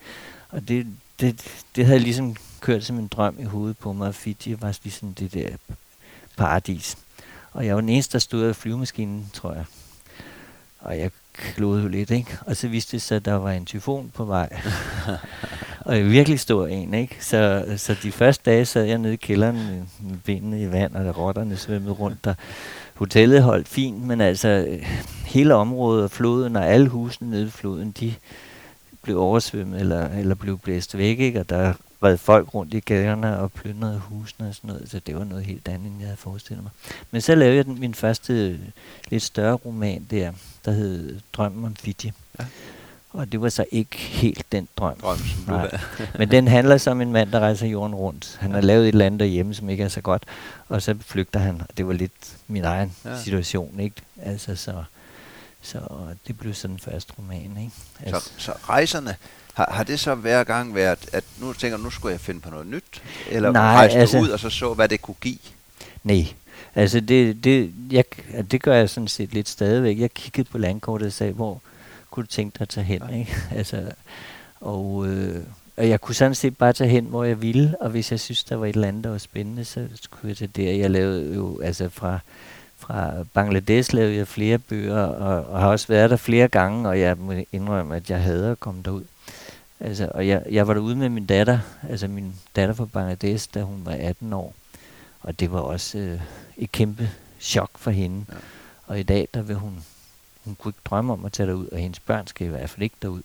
Og det, det, det havde ligesom kørt som en drøm i hovedet på mig, at Fiji var ligesom det der paradis. Og jeg var den eneste, der stod af flyvemaskinen, tror jeg. Og jeg klodede jo lidt, ikke? Og så viste det sig, at der var en tyfon på vej. og virkelig stor en, ikke? Så, så de første dage sad jeg nede i kælderen med, benene i vand, og der rotterne svømmede rundt der. Hotellet holdt fint, men altså øh, hele området og floden og alle husene nede i floden, de blev oversvømmet eller, eller blev blæst væk, ikke? Og der red folk rundt i gaderne og plyndrede husene og sådan noget, så det var noget helt andet, end jeg havde forestillet mig. Men så lavede jeg den, min første øh, lidt større roman der, der hed Drømmen om Fiji. Ja. Og det var så ikke helt den drøm. Drøm, som Nej. Men den handler som en mand, der rejser jorden rundt. Han ja. har lavet et land derhjemme, som ikke er så godt, og så flygter han. Det var lidt min egen ja. situation, ikke? Altså, så, så det blev sådan første roman, ikke? Altså. Så, så rejserne, har, har det så hver gang været, at nu tænker nu skulle jeg finde på noget nyt? Eller Nej, rejse altså, ud og så så, hvad det kunne give? Nej, altså det, det, jeg, det gør jeg sådan set lidt stadigvæk. Jeg kiggede på landkortet og sagde, hvor kunne du tænke dig at tage hen? Ikke? Altså, og, øh, og jeg kunne sådan set bare tage hen, hvor jeg ville, og hvis jeg synes, der var et eller andet, der var spændende, så skulle jeg tage der. Jeg lavede jo, altså fra, fra Bangladesh lavede jeg flere bøger, og, og har også været der flere gange, og jeg må indrømme, at jeg havde at komme derud. Altså, og jeg, jeg var derude med min datter, altså min datter fra Bangladesh, da hun var 18 år. Og det var også øh, et kæmpe chok for hende. Ja. Og i dag, der vil hun, hun kunne ikke drømme om at tage derud, og hendes børn skal i hvert fald ikke derud.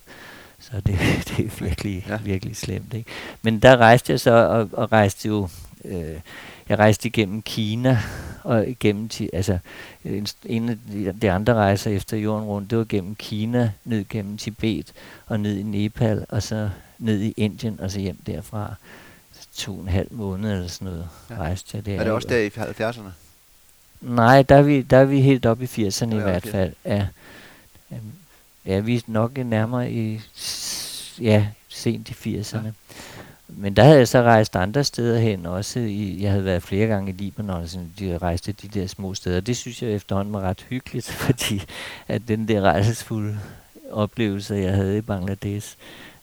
Så det, det er virkelig, ja. virkelig slemt. Ikke? Men der rejste jeg så, og, og rejste jo øh, jeg rejste igennem Kina, og igennem, altså en af de andre rejser efter jorden rundt, det var gennem Kina, ned gennem Tibet, og ned i Nepal, og så ned i Indien, og så hjem derfra. To og en halv måned eller sådan noget ja. rejste jeg der. Er det også der i 70'erne? Nej, der er vi, der er vi helt oppe i 80'erne i hvert fald. Ja. ja, vi er nok nærmere i ja, sent i 80'erne. Ja. Men der havde jeg så rejst andre steder hen også. I, jeg havde været flere gange i Libanon, og sådan, de rejste de der små steder. Det synes jeg efterhånden var ret hyggeligt, fordi at den der rejsesfulde oplevelse, jeg havde i Bangladesh,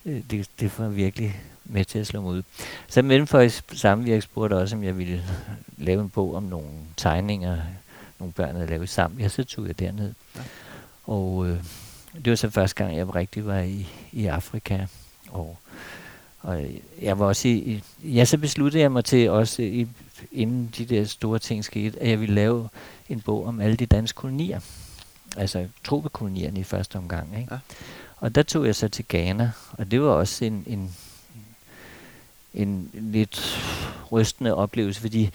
øh, det, det var virkelig med til at slå mig ud. Så mellem for samme virke spurgte også, om jeg ville lave en bog om nogle tegninger, nogle børn havde lavet sammen. Ja, så tog jeg derned. Ja. Og øh, det var så første gang, jeg rigtig var i, i Afrika. Og og jeg var også i, ja, så besluttede jeg mig til også, i, inden de der store ting skete, at jeg ville lave en bog om alle de danske kolonier. Altså tropekolonierne i første omgang. Ikke? Ja. Og der tog jeg så til Ghana, og det var også en, en, en lidt rystende oplevelse, fordi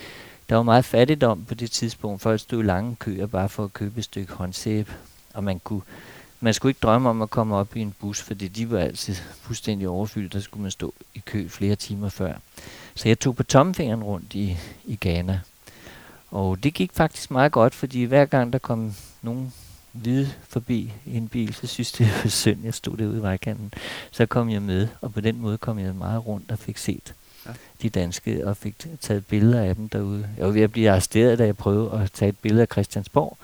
der var meget fattigdom på det tidspunkt. Folk stod i lange køer bare for at købe et stykke håndsæbe, og man kunne man skulle ikke drømme om at komme op i en bus, fordi de var altid fuldstændig overfyldt. Der skulle man stå i kø flere timer før. Så jeg tog på tomfingeren rundt i, i Ghana. Og det gik faktisk meget godt, fordi hver gang der kom nogen hvide forbi i en bil, så synes det var synd, jeg stod derude i vejkanten. Så kom jeg med, og på den måde kom jeg meget rundt og fik set ja. de danske, og fik taget billeder af dem derude. Jeg var ved at blive arresteret, da jeg prøvede at tage et billede af Christiansborg,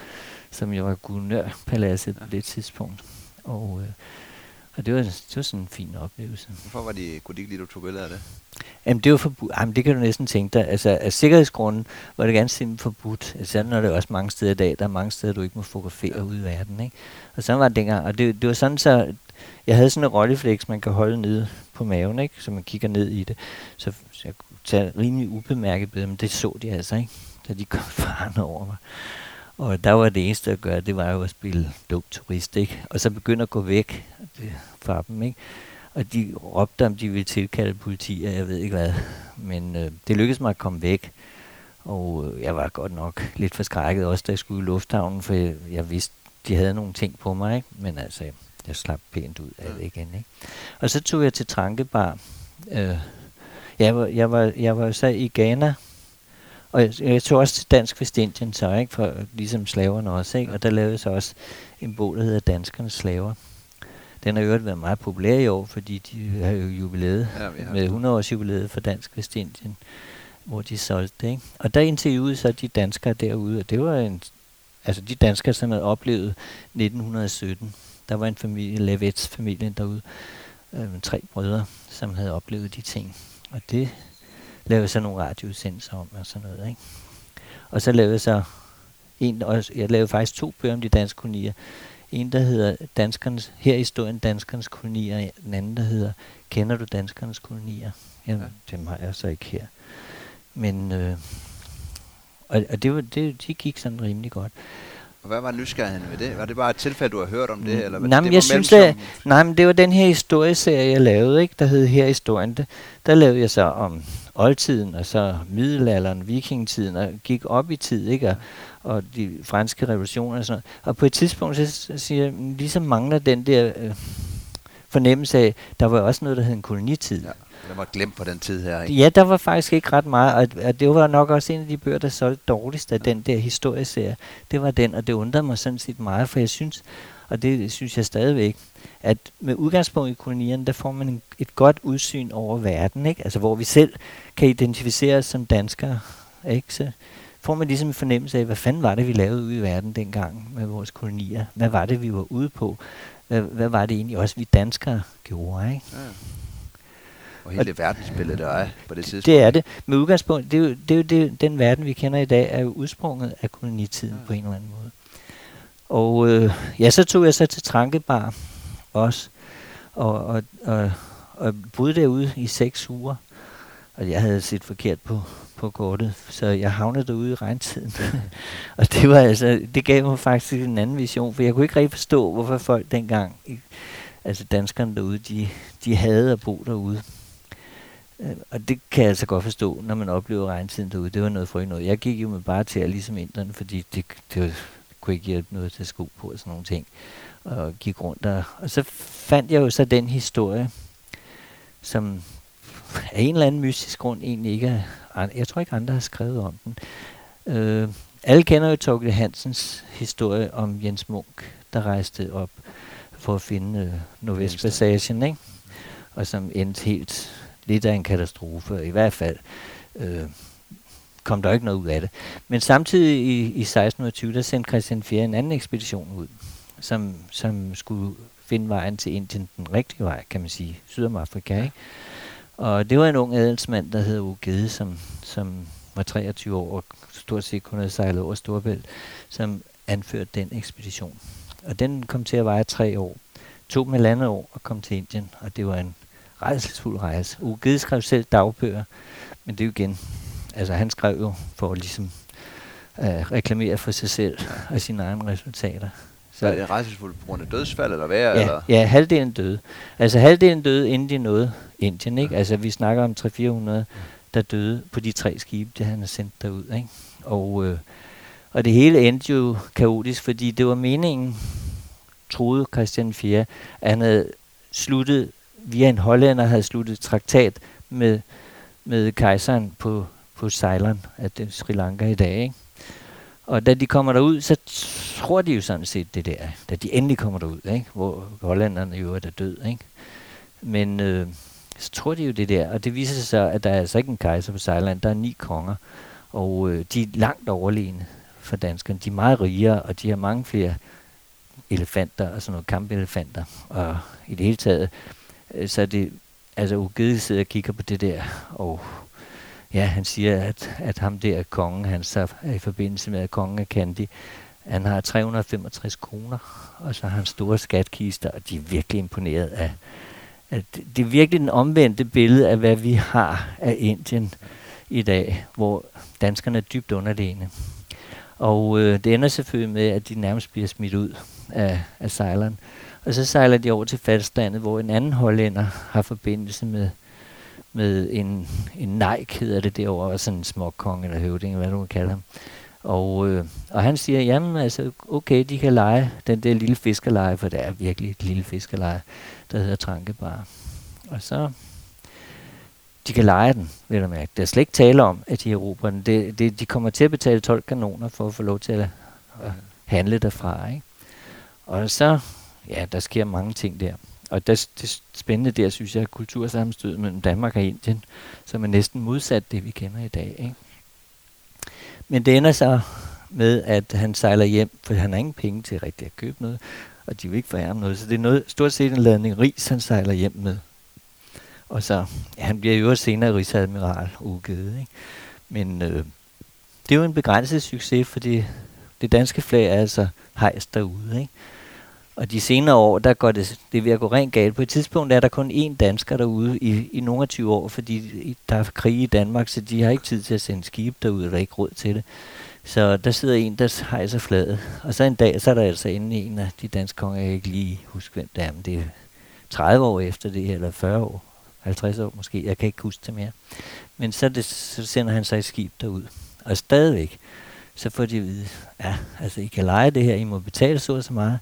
som jo var guvernørpaladset ja. på det tidspunkt. Og, øh, og det var, det var sådan en fin oplevelse. Hvorfor var de, kunne de ikke lide, at du tog billeder af det? Jamen, det var forbudt. Jamen, det kan du næsten tænke dig. Altså, af sikkerhedsgrunden var det ganske simpelthen forbudt. Altså, sådan er det også mange steder i dag. Der er mange steder, du ikke må fotografere ja. ude i verden, ikke? Og sådan var det dengang. Og det, det var sådan, så jeg havde sådan en rolleflex, man kan holde nede på maven, ikke? Så man kigger ned i det. Så, så jeg kunne tage rimelig ubemærket billeder, men det så de altså, ikke? Da de kom farne over mig. Og der var det eneste at gøre, det var jo at spille dum turist, ikke? Og så begynder at gå væk øh, fra dem, ikke? Og de råbte, om de ville tilkalde politi, og jeg ved ikke hvad. Men øh, det lykkedes mig at komme væk. Og øh, jeg var godt nok lidt forskrækket, også da jeg skulle i lufthavnen, for jeg, jeg vidste, de havde nogle ting på mig, ikke? Men altså, jeg slap pænt ud af det igen, ikke? Og så tog jeg til Trankebar. Øh, jeg var, jeg var, jeg var så i Ghana, og jeg, jeg tog også til Dansk Vestindien så, ikke? For, ligesom slaverne også, ikke? Og der lavede så også en bog, der hedder Danskernes Slaver. Den har jo været meget populær i år, fordi de har jo jubilæet ja, med 100 års jubilæet for Dansk Vestindien hvor de solgte det. Ikke? Og der interviewede så de danskere derude, og det var en, altså de danskere, som havde oplevet 1917. Der var en familie, Levets familie derude, øh, tre brødre, som havde oplevet de ting. Og det lavede så nogle radioudsendelser om og sådan noget. Ikke? Og så lavede så en, og jeg lavede faktisk to bøger om de danske kolonier. En, der hedder Danskernes, her i historien Danskernes kolonier, den anden, der hedder Kender du danskernes kolonier? Ja, ja. Dem har jeg så ikke her. Men, øh, og, og det, var, det, de gik sådan rimelig godt. Og hvad var nysgerrigheden ved det? Var det bare et tilfælde, du har hørt om det? Eller hvad? Nej, men jeg synes, at, nej, men det var den her historieserie, jeg lavede, ikke? der hed Her historien. Det, der lavede jeg så om oldtiden, og så middelalderen, vikingetiden, og gik op i tid, ikke? Og, og de franske revolutioner og sådan noget. Og på et tidspunkt, så siger jeg, ligesom mangler den der øh, fornemmelse af, der var også noget, der hed en kolonitid. Ja. Den var glemt på den tid her, ikke? Ja, der var faktisk ikke ret meget, og, og det var nok også en af de bøger, der solgte dårligst af den der historieserie. Det var den, og det undrede mig sådan set meget, for jeg synes, og det synes jeg stadigvæk, at med udgangspunkt i kolonierne, der får man en, et godt udsyn over verden, ikke? Altså hvor vi selv kan identificere os som danskere, ikke? Så får man ligesom en fornemmelse af, hvad fanden var det, vi lavede ude i verden dengang med vores kolonier? Hvad var det, vi var ude på? Hvad, hvad var det egentlig også, vi danskere gjorde, ikke? Ja. Og hele det verdensbillede, der er på det tidspunkt. Det er det. Med udgangspunkt, det er jo, det er jo det, den verden, vi kender i dag, er jo udsprunget af kolonitiden ja. på en eller anden måde. Og øh, ja, så tog jeg så til Trankebar også, og, og, og, og boede derude i seks uger. Og jeg havde set forkert på, på kortet, så jeg havnede derude i regntiden. og det var altså, det gav mig faktisk en anden vision, for jeg kunne ikke rigtig forstå, hvorfor folk dengang, altså danskerne derude, de, de havde at bo derude. Øh, og det kan jeg altså godt forstå, når man oplever regntiden derude. Det var noget frygteligt noget. Jeg gik jo med bare til at ligesom inderne, fordi det, det, var, kunne ikke hjælpe noget til sko på og sådan nogle ting. Og gik rundt der. Og så fandt jeg jo så den historie, som af en eller anden mystisk grund egentlig ikke er, jeg tror ikke andre har skrevet om den. Øh, alle kender jo Torgild Hansens historie om Jens Munk, der rejste op for at finde øh, Nordvestpassagen, ikke? og som endte helt lidt af en katastrofe. I hvert fald øh, kom der ikke noget ud af det. Men samtidig i, i 1620, der sendte Christian 4 en anden ekspedition ud, som, som skulle finde vejen til Indien, den rigtige vej, kan man sige, Sydamerica, ikke? Og det var en ung adelsmand, der hed Ugede, som, som var 23 år og stort set kun havde sejlet over Storbælt, som anførte den ekspedition. Og den kom til at veje tre år. To med landet år og kom til Indien, og det var en rejselsfuld rejse. Ugede skrev selv dagbøger, men det er jo igen, altså han skrev jo for at ligesom uh, reklamere for sig selv og sine egne resultater. Så er det rejselsfuldt på grund af dødsfald, eller hvad? Ja, eller? ja halvdelen døde. Altså halvdelen døde, inden de nåede Indien, ikke? Altså vi snakker om 300-400, der døde på de tre skibe, det han har sendt derud, ikke? Og, øh, og det hele endte jo kaotisk, fordi det var meningen, troede Christian 4, at han havde sluttet via en hollænder havde sluttet traktat med, med kejseren på, på Ceylon, at det er Sri Lanka i dag. Ikke? Og da de kommer derud, så tror de jo sådan set det der, da de endelig kommer derud, ikke? hvor hollænderne jo er død. Ikke? Men øh, så tror de jo det der, og det viser sig så, at der er altså ikke en kejser på Ceylon, der er ni konger, og øh, de er langt overlegne for danskerne. De er meget rigere, og de har mange flere elefanter og sådan nogle kampelefanter, og i det hele taget Øh, så det, altså Ugede sidder og kigger på det der, og ja, han siger, at, at ham der kongen, han så er i forbindelse med, at kongen er Candy, han har 365 kroner, og så har han store skatkister, og de er virkelig imponeret af, at det er virkelig den omvendte billede af, hvad vi har af Indien i dag, hvor danskerne er dybt underlegne. Og øh, det ender selvfølgelig med, at de nærmest bliver smidt ud af, af sejleren. Og så sejler de over til fastlandet, hvor en anden hollænder har forbindelse med, med en, en Nike, hedder det derovre, sådan en småkong eller høvding, hvad du kan kalde ham. Og, øh, og han siger, jamen altså, okay, de kan lege den der lille fiskerleje, for det er virkelig et lille fiskerleje, der hedder Trankebar. Og så, de kan lege den, vil jeg mærke. Der er slet ikke tale om, at de erobrer den. Det, det, de kommer til at betale 12 kanoner for at få lov til at, at handle derfra. Ikke? Og så ja, der sker mange ting der. og det, det spændende der, synes jeg, er kultursammenstødet mellem Danmark og Indien, som er næsten modsat det, vi kender i dag. Ikke? Men det ender så med, at han sejler hjem, for han har ingen penge til rigtig at købe noget, og de vil ikke forære noget. Så det er noget, stort set en ladning ris, han sejler hjem med. Og så, ja, han bliver jo senere rigsadmiral ugivet, ikke? Men øh, det er jo en begrænset succes, fordi det danske flag er altså hejst derude, ikke? Og de senere år, der går det, det er ved at gå rent galt. På et tidspunkt er der kun én dansker derude i, i nogle af 20 år, fordi der er krig i Danmark, så de har ikke tid til at sende skib derude, eller ikke råd til det. Så der sidder en, der hejser fladet. Og så en dag, så er der altså inde en af de danske konger, jeg kan ikke lige huske, hvem det er, men det er 30 år efter det, eller 40 år, 50 år måske, jeg kan ikke huske det mere. Men så, det, så sender han sig et skib derud. Og stadigvæk, så får de at vide, ja, altså I kan lege det her, I må betale så og så meget.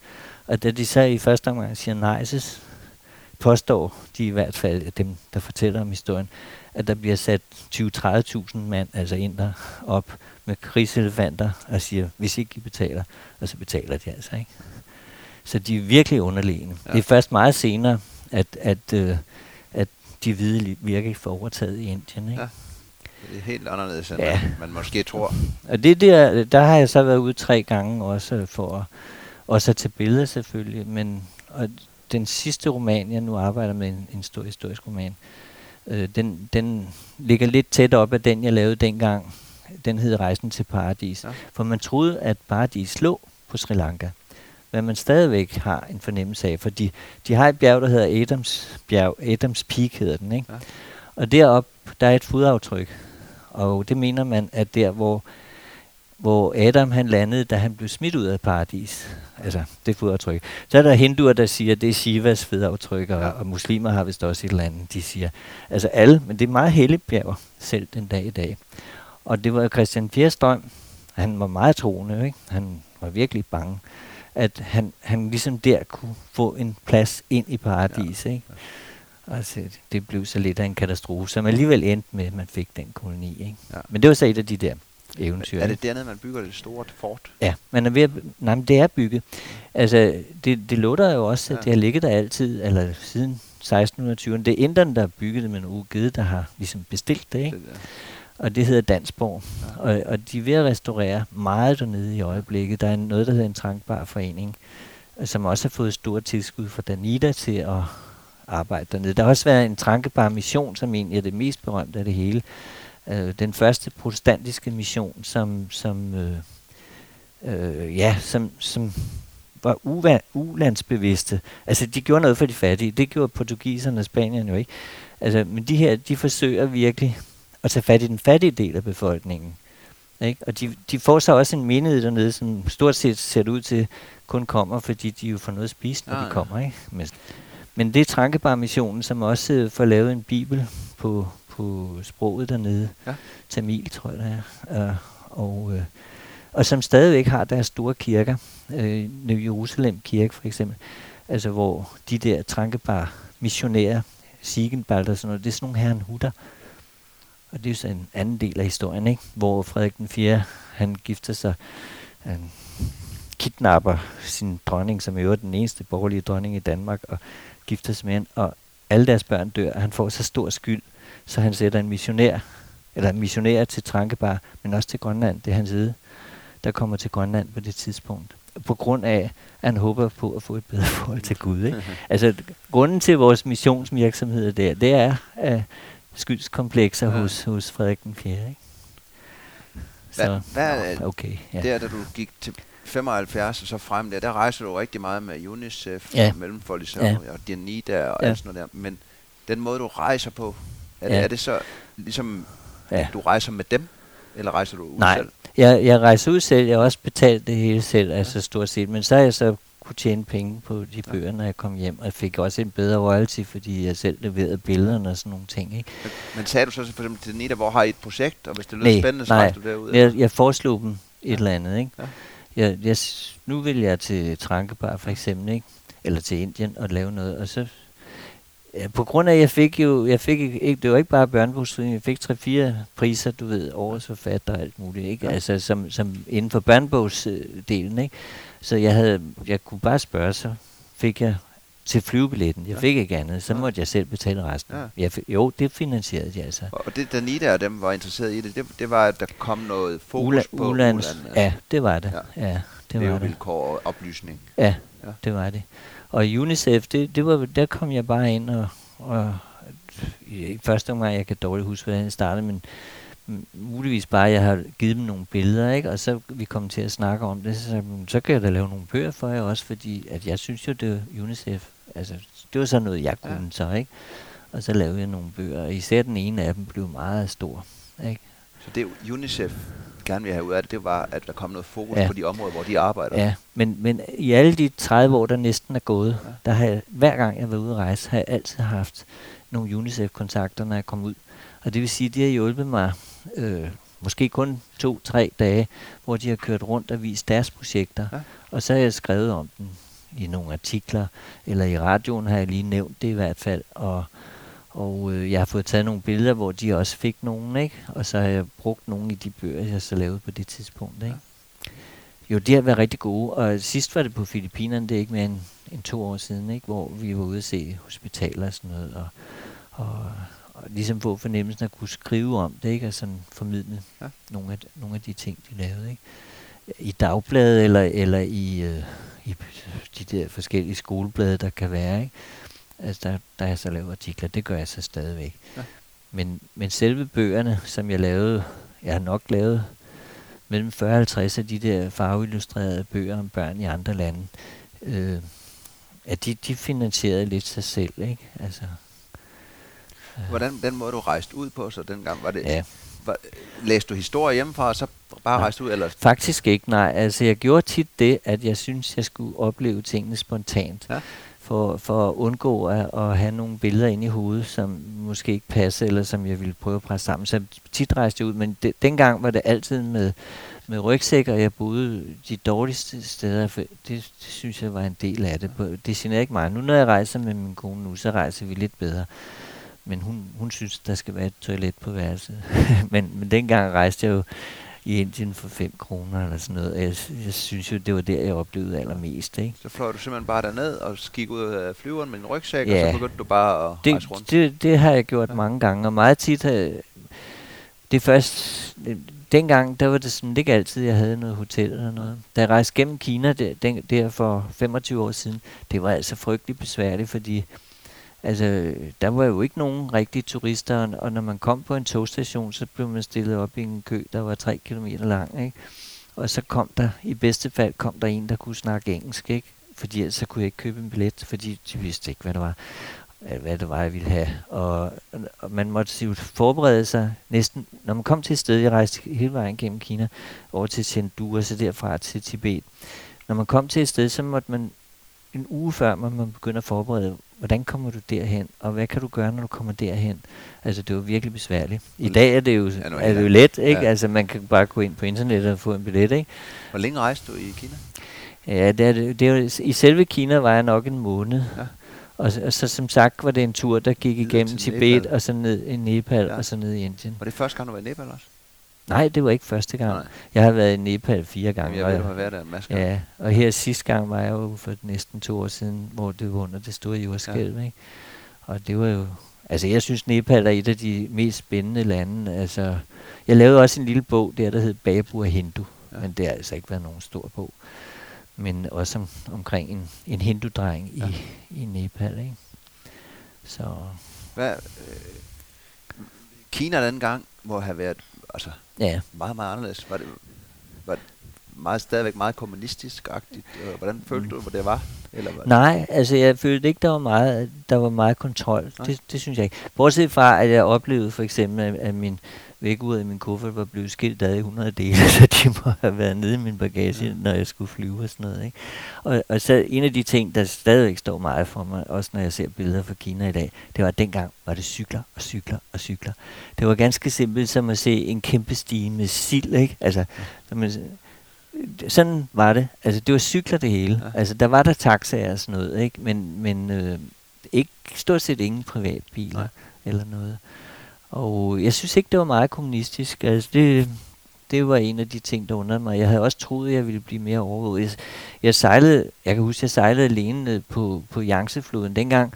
Og da de så i første omgang siger nej, så påstår de i hvert fald, dem der fortæller om historien, at der bliver sat 20-30.000 mand, altså ind der op med krigselefanter og siger, hvis ikke I betaler, og så betaler de altså ikke. Så de er virkelig underlegne. Ja. Det er først meget senere, at, at, øh, at de hvide virkelig får overtaget i Indien. Ikke? Ja. Det er helt anderledes, end ja. man måske tror. Og det der, der har jeg så været ude tre gange også for at også til billeder selvfølgelig, men og den sidste roman, jeg nu arbejder med, en, en stor historisk roman, øh, den, den ligger lidt tæt op af den, jeg lavede dengang. Den hed Rejsen til Paradis. Ja. For man troede, at Paradis lå på Sri Lanka. Hvad man stadigvæk har en fornemmelse af, fordi de har et bjerg, der hedder Adams, bjerg, Adams Peak hedder den, ikke? Ja. Og derop der er et fodaftryk, og det mener man, at der, hvor hvor Adam han landede, da han blev smidt ud af paradis. Altså, det fodaftryk. Så er der hinduer, der siger, at det er Shivas fodaftryk, og, og muslimer har vist også et eller andet, de siger. Altså alle, men det er meget helligt bjerg, selv den dag i dag. Og det var Christian Fjerstrøm, han var meget troende, ikke? han var virkelig bange, at han, han ligesom der kunne få en plads ind i paradis. Ja. Ikke? Altså, det blev så lidt af en katastrofe, som alligevel endte med, at man fik den koloni. Ikke? Ja. Men det var så et af de der eventyr. Er det dernede, man bygger det store fort? Ja, man er ved at, nej, men det er bygget. Altså, det, det låter jo også, at ja. det har ligget der altid, eller siden 1620'erne. Det er inderne, der har bygget det, men UGD, der har ligesom bestilt det, ikke? Det og det hedder Dansborg. Ja. Og, og de er ved at restaurere meget dernede i øjeblikket. Der er noget, der hedder en trankbar forening, som også har fået store tilskud fra Danida til at arbejde dernede. Der har også været en trankbar mission, som egentlig er det mest berømte af det hele, øh, den første protestantiske mission, som, som, øh, øh, ja, som, som var ulandsbevidste. Altså, de gjorde noget for de fattige. Det gjorde portugiserne og Spanien jo ikke. Altså, men de her, de forsøger virkelig at tage fat i den fattige del af befolkningen. Ikke? Og de, de får så også en menighed dernede, som stort set ser ud til kun kommer, fordi de jo får noget at spise, når ah, de kommer. Ikke? Men, men det er Trankebar Missionen, som også øh, får lavet en bibel på, på sproget dernede. Ja. Tamil, tror jeg det er. Uh, og, uh, og som stadigvæk har deres store kirker. Uh, New Jerusalem Kirke for eksempel. Altså hvor de der trankebare missionærer, Sigenbald og sådan noget, det er sådan nogle herren hutter. Og det er jo så en anden del af historien, ikke? hvor Frederik den 4. han gifter sig, han kidnapper sin dronning, som er jo den eneste borgerlige dronning i Danmark, og gifter sig med hende, og alle deres børn dør, og han får så stor skyld, så han sætter en missionær, eller missionær til Trankebar, men også til Grønland, det er hans side, der kommer til Grønland på det tidspunkt. På grund af, at han håber på at få et bedre forhold til Gud. Ikke? altså, grunden til vores missionsvirksomhed der, det er uh, skyldskomplekser ja. hos, hos Frederik den 4. Ikke? Så, hvad, hvad okay, ja. der, da du gik til 75 og så frem der, der rejser du rigtig meget med UNICEF ja. og Mellemfoldig ja. og Dianida og ja. alt sådan noget der. Men den måde, du rejser på, er, ja. det, er det så ligesom, ja. at du rejser med dem, eller rejser du ud Nej, selv? Jeg, jeg rejser ud selv. Jeg har også betalt det hele selv, ja. altså stort set. Men så har jeg så kunne tjene penge på de bøger, ja. når jeg kom hjem. Og jeg fik også en bedre royalty, fordi jeg selv leverede billederne og sådan nogle ting. Ikke? Men, men sagde du så for eksempel til Nita, hvor har I et projekt, og hvis det lyder spændende, så nej, du derud? Jeg, jeg foreslog dem et ja. eller andet. Ikke? Ja. Jeg, jeg, nu vil jeg til Trankebar for eksempel, ikke? eller til Indien og lave noget, og så Ja, på grund af, at jeg fik jo, jeg fik ikke, det var ikke bare børnebogsforeningen, jeg fik tre-fire priser, du ved, årets forfatter og alt muligt, ikke? Ja. Altså, som, som inden for børnebogsdelen, ikke? Så jeg havde, jeg kunne bare spørge, så fik jeg til flyvebilletten. Jeg Ja. fik ikke andet, så Ja. måtte jeg selv betale resten. Ja. Jeg fik, jo, det finansierede de altså. Og det, Danita og dem var interesseret i det, det, det var, at der kom noget fokus Ula- på ulands, ulandene. ja, det var det. Ja. Ja, det var det. levevilkår og oplysning. Ja. ja, det var det. Og UNICEF, det, det var, der kom jeg bare ind og, og i første omgang, jeg kan dårligt huske, hvordan det startede, men muligvis bare, at jeg har givet dem nogle billeder, ikke? og så vi kom til at snakke om det, så, sagde jeg, "Men så kan jeg da lave nogle bøger for jer også, fordi at jeg synes jo, det var UNICEF, altså det var sådan noget, jeg kunne ja. så, ikke? Og så lavede jeg nogle bøger, og især den ene af dem blev meget stor, ikke? Det UNICEF gerne vil have ud af det, det var, at der kom noget fokus ja. På de områder, hvor de arbejder. Ja, men, men i alle de 30 år, der næsten er gået, Ja. der har jeg, hver gang jeg har været ude at rejse, har jeg altid haft nogle UNICEF-kontakter, når jeg kom ud. Og det vil sige, at de har hjulpet mig øh, måske kun to-tre dage, hvor de har kørt rundt og vist deres projekter. Ja. Og så har jeg skrevet om dem i nogle artikler, eller i radioen har jeg lige nævnt det i hvert fald. Og, og øh, jeg har fået taget nogle billeder, hvor de også fik nogen, ikke? Og så har jeg brugt nogle i de bøger, jeg så lavede på det tidspunkt, ikke? Jo, de har været rigtig gode, og sidst var det på Filippinerne, det er ikke mere end, end to år siden, ikke? hvor vi var ude at se hospitaler og sådan noget, og, og, og ligesom få fornemmelsen at kunne skrive om det, ikke? og sådan formidle ja. nogle, af, nogle af de ting, de lavede. Ikke? I dagbladet eller, eller i, øh, i de der forskellige skoleblade, der kan være. Ikke? Altså, der, der er jeg så lavet artikler, det gør jeg så stadigvæk. Ja. Men, men selve bøgerne, som jeg lavede, jeg har nok lavet mellem 40 og 50 af de der farveillustrerede bøger om børn i andre lande, øh, at de, de finansierede lidt sig selv, ikke? Altså, øh, Hvordan den måde, du rejste ud på, så dengang var det... Ja. Var, læste du historie hjemmefra, og så bare rejste ud? Eller? Faktisk ikke, nej. Altså, jeg gjorde tit det, at jeg synes, jeg skulle opleve tingene spontant. Ja. For, for at undgå at, at have nogle billeder ind i hovedet, som måske ikke passer, eller som jeg ville prøve at presse sammen. Så tit rejste jeg ud, men de, dengang var det altid med, med rygsæk, og jeg boede de dårligste steder. For det, det synes jeg var en del af det. Det generer ikke mig. Nu når jeg rejser med min kone nu, så rejser vi lidt bedre. Men hun, hun synes, der skal være et toilet på værelset. men, men dengang rejste jeg jo i Indien for 5 kroner eller sådan noget. Jeg, jeg synes jo, det var der, jeg oplevede allermest. Ikke? Så fløj du simpelthen bare derned og gik ud af flyveren med en rygsæk, og Ja. så begyndte du bare at Det, rejse rundt? det, det har jeg gjort Ja. mange gange, og meget tit har det først, dengang, der var det sådan, det ikke altid, jeg havde noget hotel eller noget. Da jeg rejste gennem Kina der, den, der for 25 år siden, det var altså frygtelig besværligt, fordi altså, der var jo ikke nogen rigtige turister, og, når man kom på en togstation, så blev man stillet op i en kø, der var 3 km lang, ikke? Og så kom der, i bedste fald, kom der en, der kunne snakke engelsk, ikke? Fordi ellers så kunne jeg ikke købe en billet, fordi de vidste ikke, hvad det var øh, hvad det var, jeg ville have. Og, og man måtte jo forberede sig næsten, når man kom til et sted, jeg rejste hele vejen gennem Kina, over til Chengdu og så derfra til Tibet. Når man kom til et sted, så måtte man en uge før, man begynder at forberede, hvordan kommer du derhen, og hvad kan du gøre, når du kommer derhen? Altså, det var virkelig besværligt. I dag er det jo, Ja, er det jo let, ikke? ja. Altså, man kan bare gå ind på internettet og få en billet, ikke? Hvor længe rejste du i Kina? Ja, det er, det, er, i selve Kina var jeg nok en måned. Ja. Og, så- og så som sagt var det en tur, der gik igennem Tibet, Nepal. og så ned i Nepal, ja. og så ned i Indien. Var det første gang, du var i Nepal også? Nej, det var ikke første gang. Nej. Jeg har været i Nepal fire gange. jeg og ved, du har været der en masse gange. Ja, og her sidste gang var jeg jo for næsten to år siden, hvor det var under det store jordskælv, ja. ikke? Og det var jo... Altså, jeg synes, Nepal er et af de mest spændende lande. Altså, jeg lavede også en lille bog der, der hed Babu og Hindu. Ja. Men det har altså ikke været nogen stor bog. Men også om, omkring en, en hindudreng ja. i, i Nepal, ikke? Så... Hvad, øh, Kina den gang må have været altså, Ja, meget, meget anderledes. Var det, var det meget, stadigvæk meget kommunistisk-agtigt? Øh, Hvordan følte du, hvor det var? Eller var Nej, altså jeg følte ikke, der var meget, der var meget kontrol. Nej. Det, det synes jeg ikke. Bortset fra, at jeg oplevede for eksempel, at, at min vægud i min kuffert var blevet skilt ad i 100 dele, så de må have været nede i min bagage, Ja. når jeg skulle flyve og sådan noget. Ikke? Og, og så en af de ting, der stadigvæk står meget for mig, også når jeg ser billeder fra Kina i dag, det var, at dengang var det cykler og cykler og cykler. Det var ganske simpelt som at se en kæmpe stige med sild, ikke? Altså, man, sådan var det. Altså, det var cykler det hele. Ja. Altså, der var der taxaer og sådan noget, ikke? Men, men øh, ikke, stort set ingen privatbiler Nej. eller noget. Og jeg synes ikke, det var meget kommunistisk. Altså, det, det var en af de ting, der undrede mig. Jeg havde også troet, at jeg ville blive mere overvåget. Jeg, jeg sejlede, jeg kan huske, at jeg sejlede alene på, på Yangtze-floden. Dengang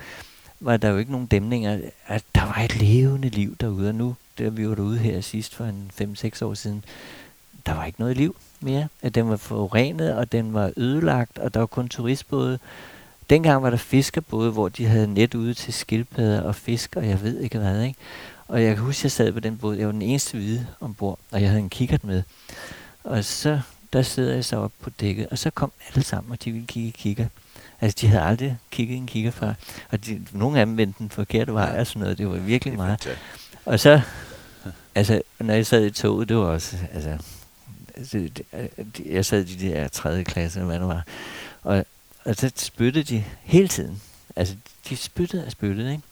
var der jo ikke nogen dæmninger. At der var et levende liv derude, og nu, da vi var derude her sidst for en 5-6 år siden, der var ikke noget liv mere. At den var forurenet, og den var ødelagt, og der var kun turistbåde. Dengang var der fiskerbåde, hvor de havde net ude til skildpadder og fisk, og jeg ved ikke hvad, ikke? Og jeg kan huske, at jeg sad på den båd. Jeg var den eneste hvide ombord, og jeg havde en kikkert med. Og så, der sidder jeg så op på dækket, og så kom alle sammen, og de ville kigge i kikkert. Altså, de havde aldrig kigget en kigger før. Og de, nogle af dem vendte den forkerte vej og sådan noget. Det var virkelig meget. Og så, altså, når jeg sad i toget, det var også, altså, altså jeg sad i de der tredje klasse, eller hvad det var. Og, og så spyttede de hele tiden. Altså, de spyttede og spyttede, ikke?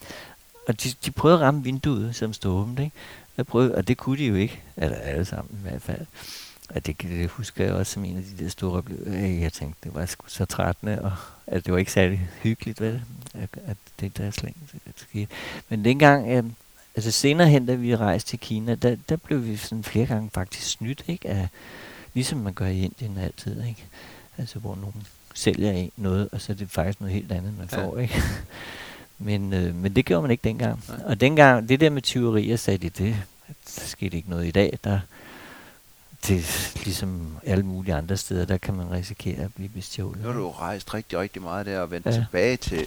Og de, de prøvede at ramme vinduet, som stod åbent, ikke? Jeg prøvede, og det kunne de jo ikke. Eller alle sammen i hvert fald. Og det, det husker jeg også som en af de der store oplevelser. Jeg tænkte, det var sgu så trættende, og at det var ikke særlig hyggeligt, vel? At, at det der det skete. Men dengang, øh, altså senere hen, da vi rejste til Kina, der, der blev vi sådan flere gange faktisk snydt, ikke? Af, ligesom man gør i Indien altid, ikke? Altså hvor nogen sælger en noget, og så er det faktisk noget helt andet, man ja. får, ikke? Men, øh, men det gjorde man ikke dengang. Nej. Og dengang, det der med tyverier, sagde de, det, der skete ikke noget i dag. Der, det ligesom alle mulige andre steder, der kan man risikere at blive bestjålet. Nu har du rejst rigtig, rigtig meget der og vendt ja. tilbage til,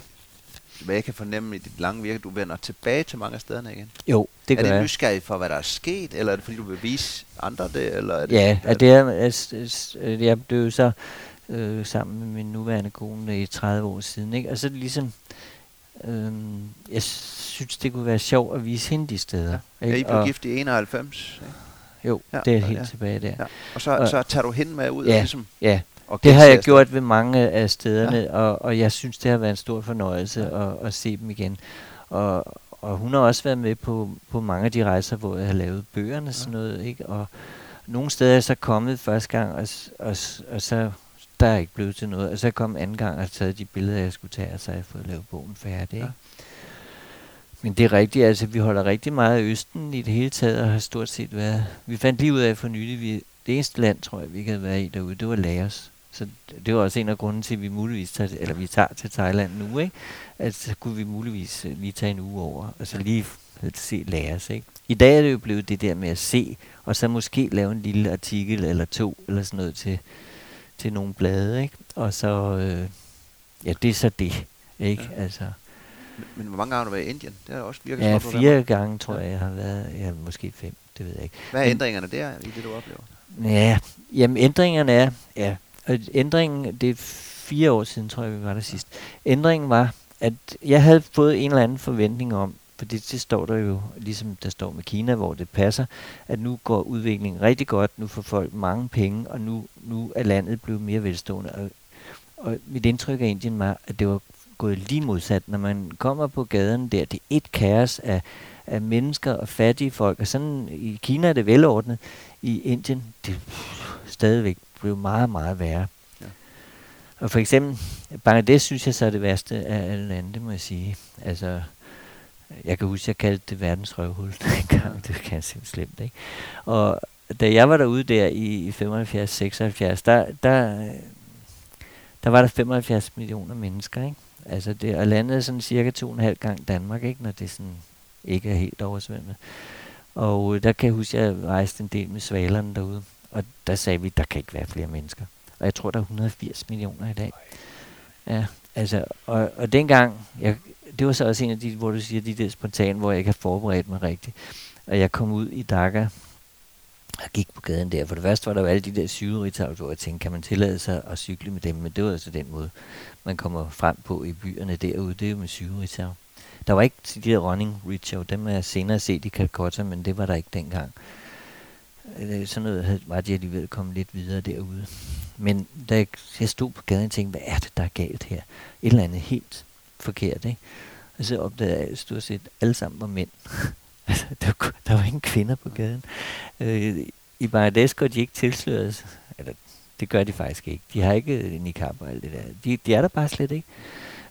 hvad jeg kan fornemme i dit lange virke, du vender tilbage til mange af stederne igen. Jo, det gør Er det nysgerrig for, hvad der er sket, eller er det fordi, du vil vise andre det? Eller er det, ja, er det er, altså, jeg blev så øh, sammen med min nuværende kone i 30 år siden, ikke? og så ligesom Øhm, jeg synes, det kunne være sjovt at vise hende de steder. Ja, ikke? I blev gift i 91? Ikke? Jo, ja, det er helt ja. tilbage der. Ja. Og så, og, så tager du hende med ud ja, og ligesom... Ja, og det har jeg gjort ved mange af stederne, ja. og, og jeg synes, det har været en stor fornøjelse ja. at, at se dem igen. Og, og hun har også været med på, på mange af de rejser, hvor jeg har lavet bøgerne og sådan noget, ikke? Og nogle steder er jeg så kommet første gang, og, og, og så der er ikke blevet til noget. Og så kom anden gang og taget de billeder, jeg skulle tage, og så har jeg fået lavet bogen færdig. Ja. Men det er rigtigt, altså vi holder rigtig meget af Østen i det hele taget, og har stort set været... Vi fandt lige ud af for nylig, vi, det eneste land, tror jeg, vi ikke havde været i derude, det var Laos. Så det var også en af grunden til, at vi muligvis tager, eller vi tager til Thailand nu, ikke? Altså, så kunne vi muligvis uh, lige tage en uge over, og så lige se Laos, ikke? I dag er det jo blevet det der med at se, og så måske lave en lille artikel eller to, eller sådan noget til, til nogle blade, ikke? Og så, øh, ja, det er så det, ikke? Ja. Altså, men hvor mange gange har du været i Indien? Det er også virkelig Ja, fire gange tror jeg, jeg har været. Ja, måske fem, det ved jeg ikke. Hvad er Men, ændringerne der i det, du oplever? Ja, jamen ændringerne er, ja, ændringen, det er fire år siden, tror jeg, vi var der sidst. Ændringen var, at jeg havde fået en eller anden forventning om, for det, står der jo, ligesom der står med Kina, hvor det passer, at nu går udviklingen rigtig godt, nu får folk mange penge, og nu, nu er landet blevet mere velstående. Og, og mit indtryk af Indien var, at det var gået lige modsat. Når man kommer på gaden der, det er et kaos af, af mennesker og fattige folk, og sådan i Kina er det velordnet, i Indien, det er stadigvæk blevet meget, meget værre. Ja. Og for eksempel, Bangladesh synes jeg så er det værste af alle lande, det må jeg sige. Altså, jeg kan huske, jeg kaldte det verdens røvhul dengang. Det kan jeg simpelthen slemt, ikke? Og da jeg var derude der i 75-76, der, der, der var der 75 millioner mennesker, ikke? Altså det, og landet er sådan cirka to og en halv gang Danmark, ikke? Når det sådan ikke er helt oversvømmet. Og øh, der kan jeg huske, at jeg rejste en del med svalerne derude. Og der sagde vi, at der kan ikke være flere mennesker. Og jeg tror, der er 180 millioner i dag. Ja, altså, og, og dengang, jeg, det var så også en af de, hvor du siger, de der spontane, hvor jeg ikke har forberedt mig rigtigt. Og jeg kom ud i Dhaka, og gik på gaden der. For det første var der jo alle de der cykelritavler, hvor jeg tænkte, kan man tillade sig at cykle med dem? Men det var altså den måde, man kommer frem på i byerne derude. Det er jo med cykelritav. Der var ikke de der running ritual, dem har jeg senere set i Calcutta, men det var der ikke dengang. Øh, sådan noget var de alligevel kommet lidt videre derude. Men da jeg stod på gaden og tænkte, hvad er det, der er galt her? Et eller andet helt forkert, ikke? Og så opdagede jeg, at stort set alle sammen var mænd. altså, der, var, der var ingen kvinder på gaden. Øh, I Bangladesh går de ikke tilsløret, eller det gør de faktisk ikke. De har ikke niqab og alt det der. De, de er der bare slet ikke.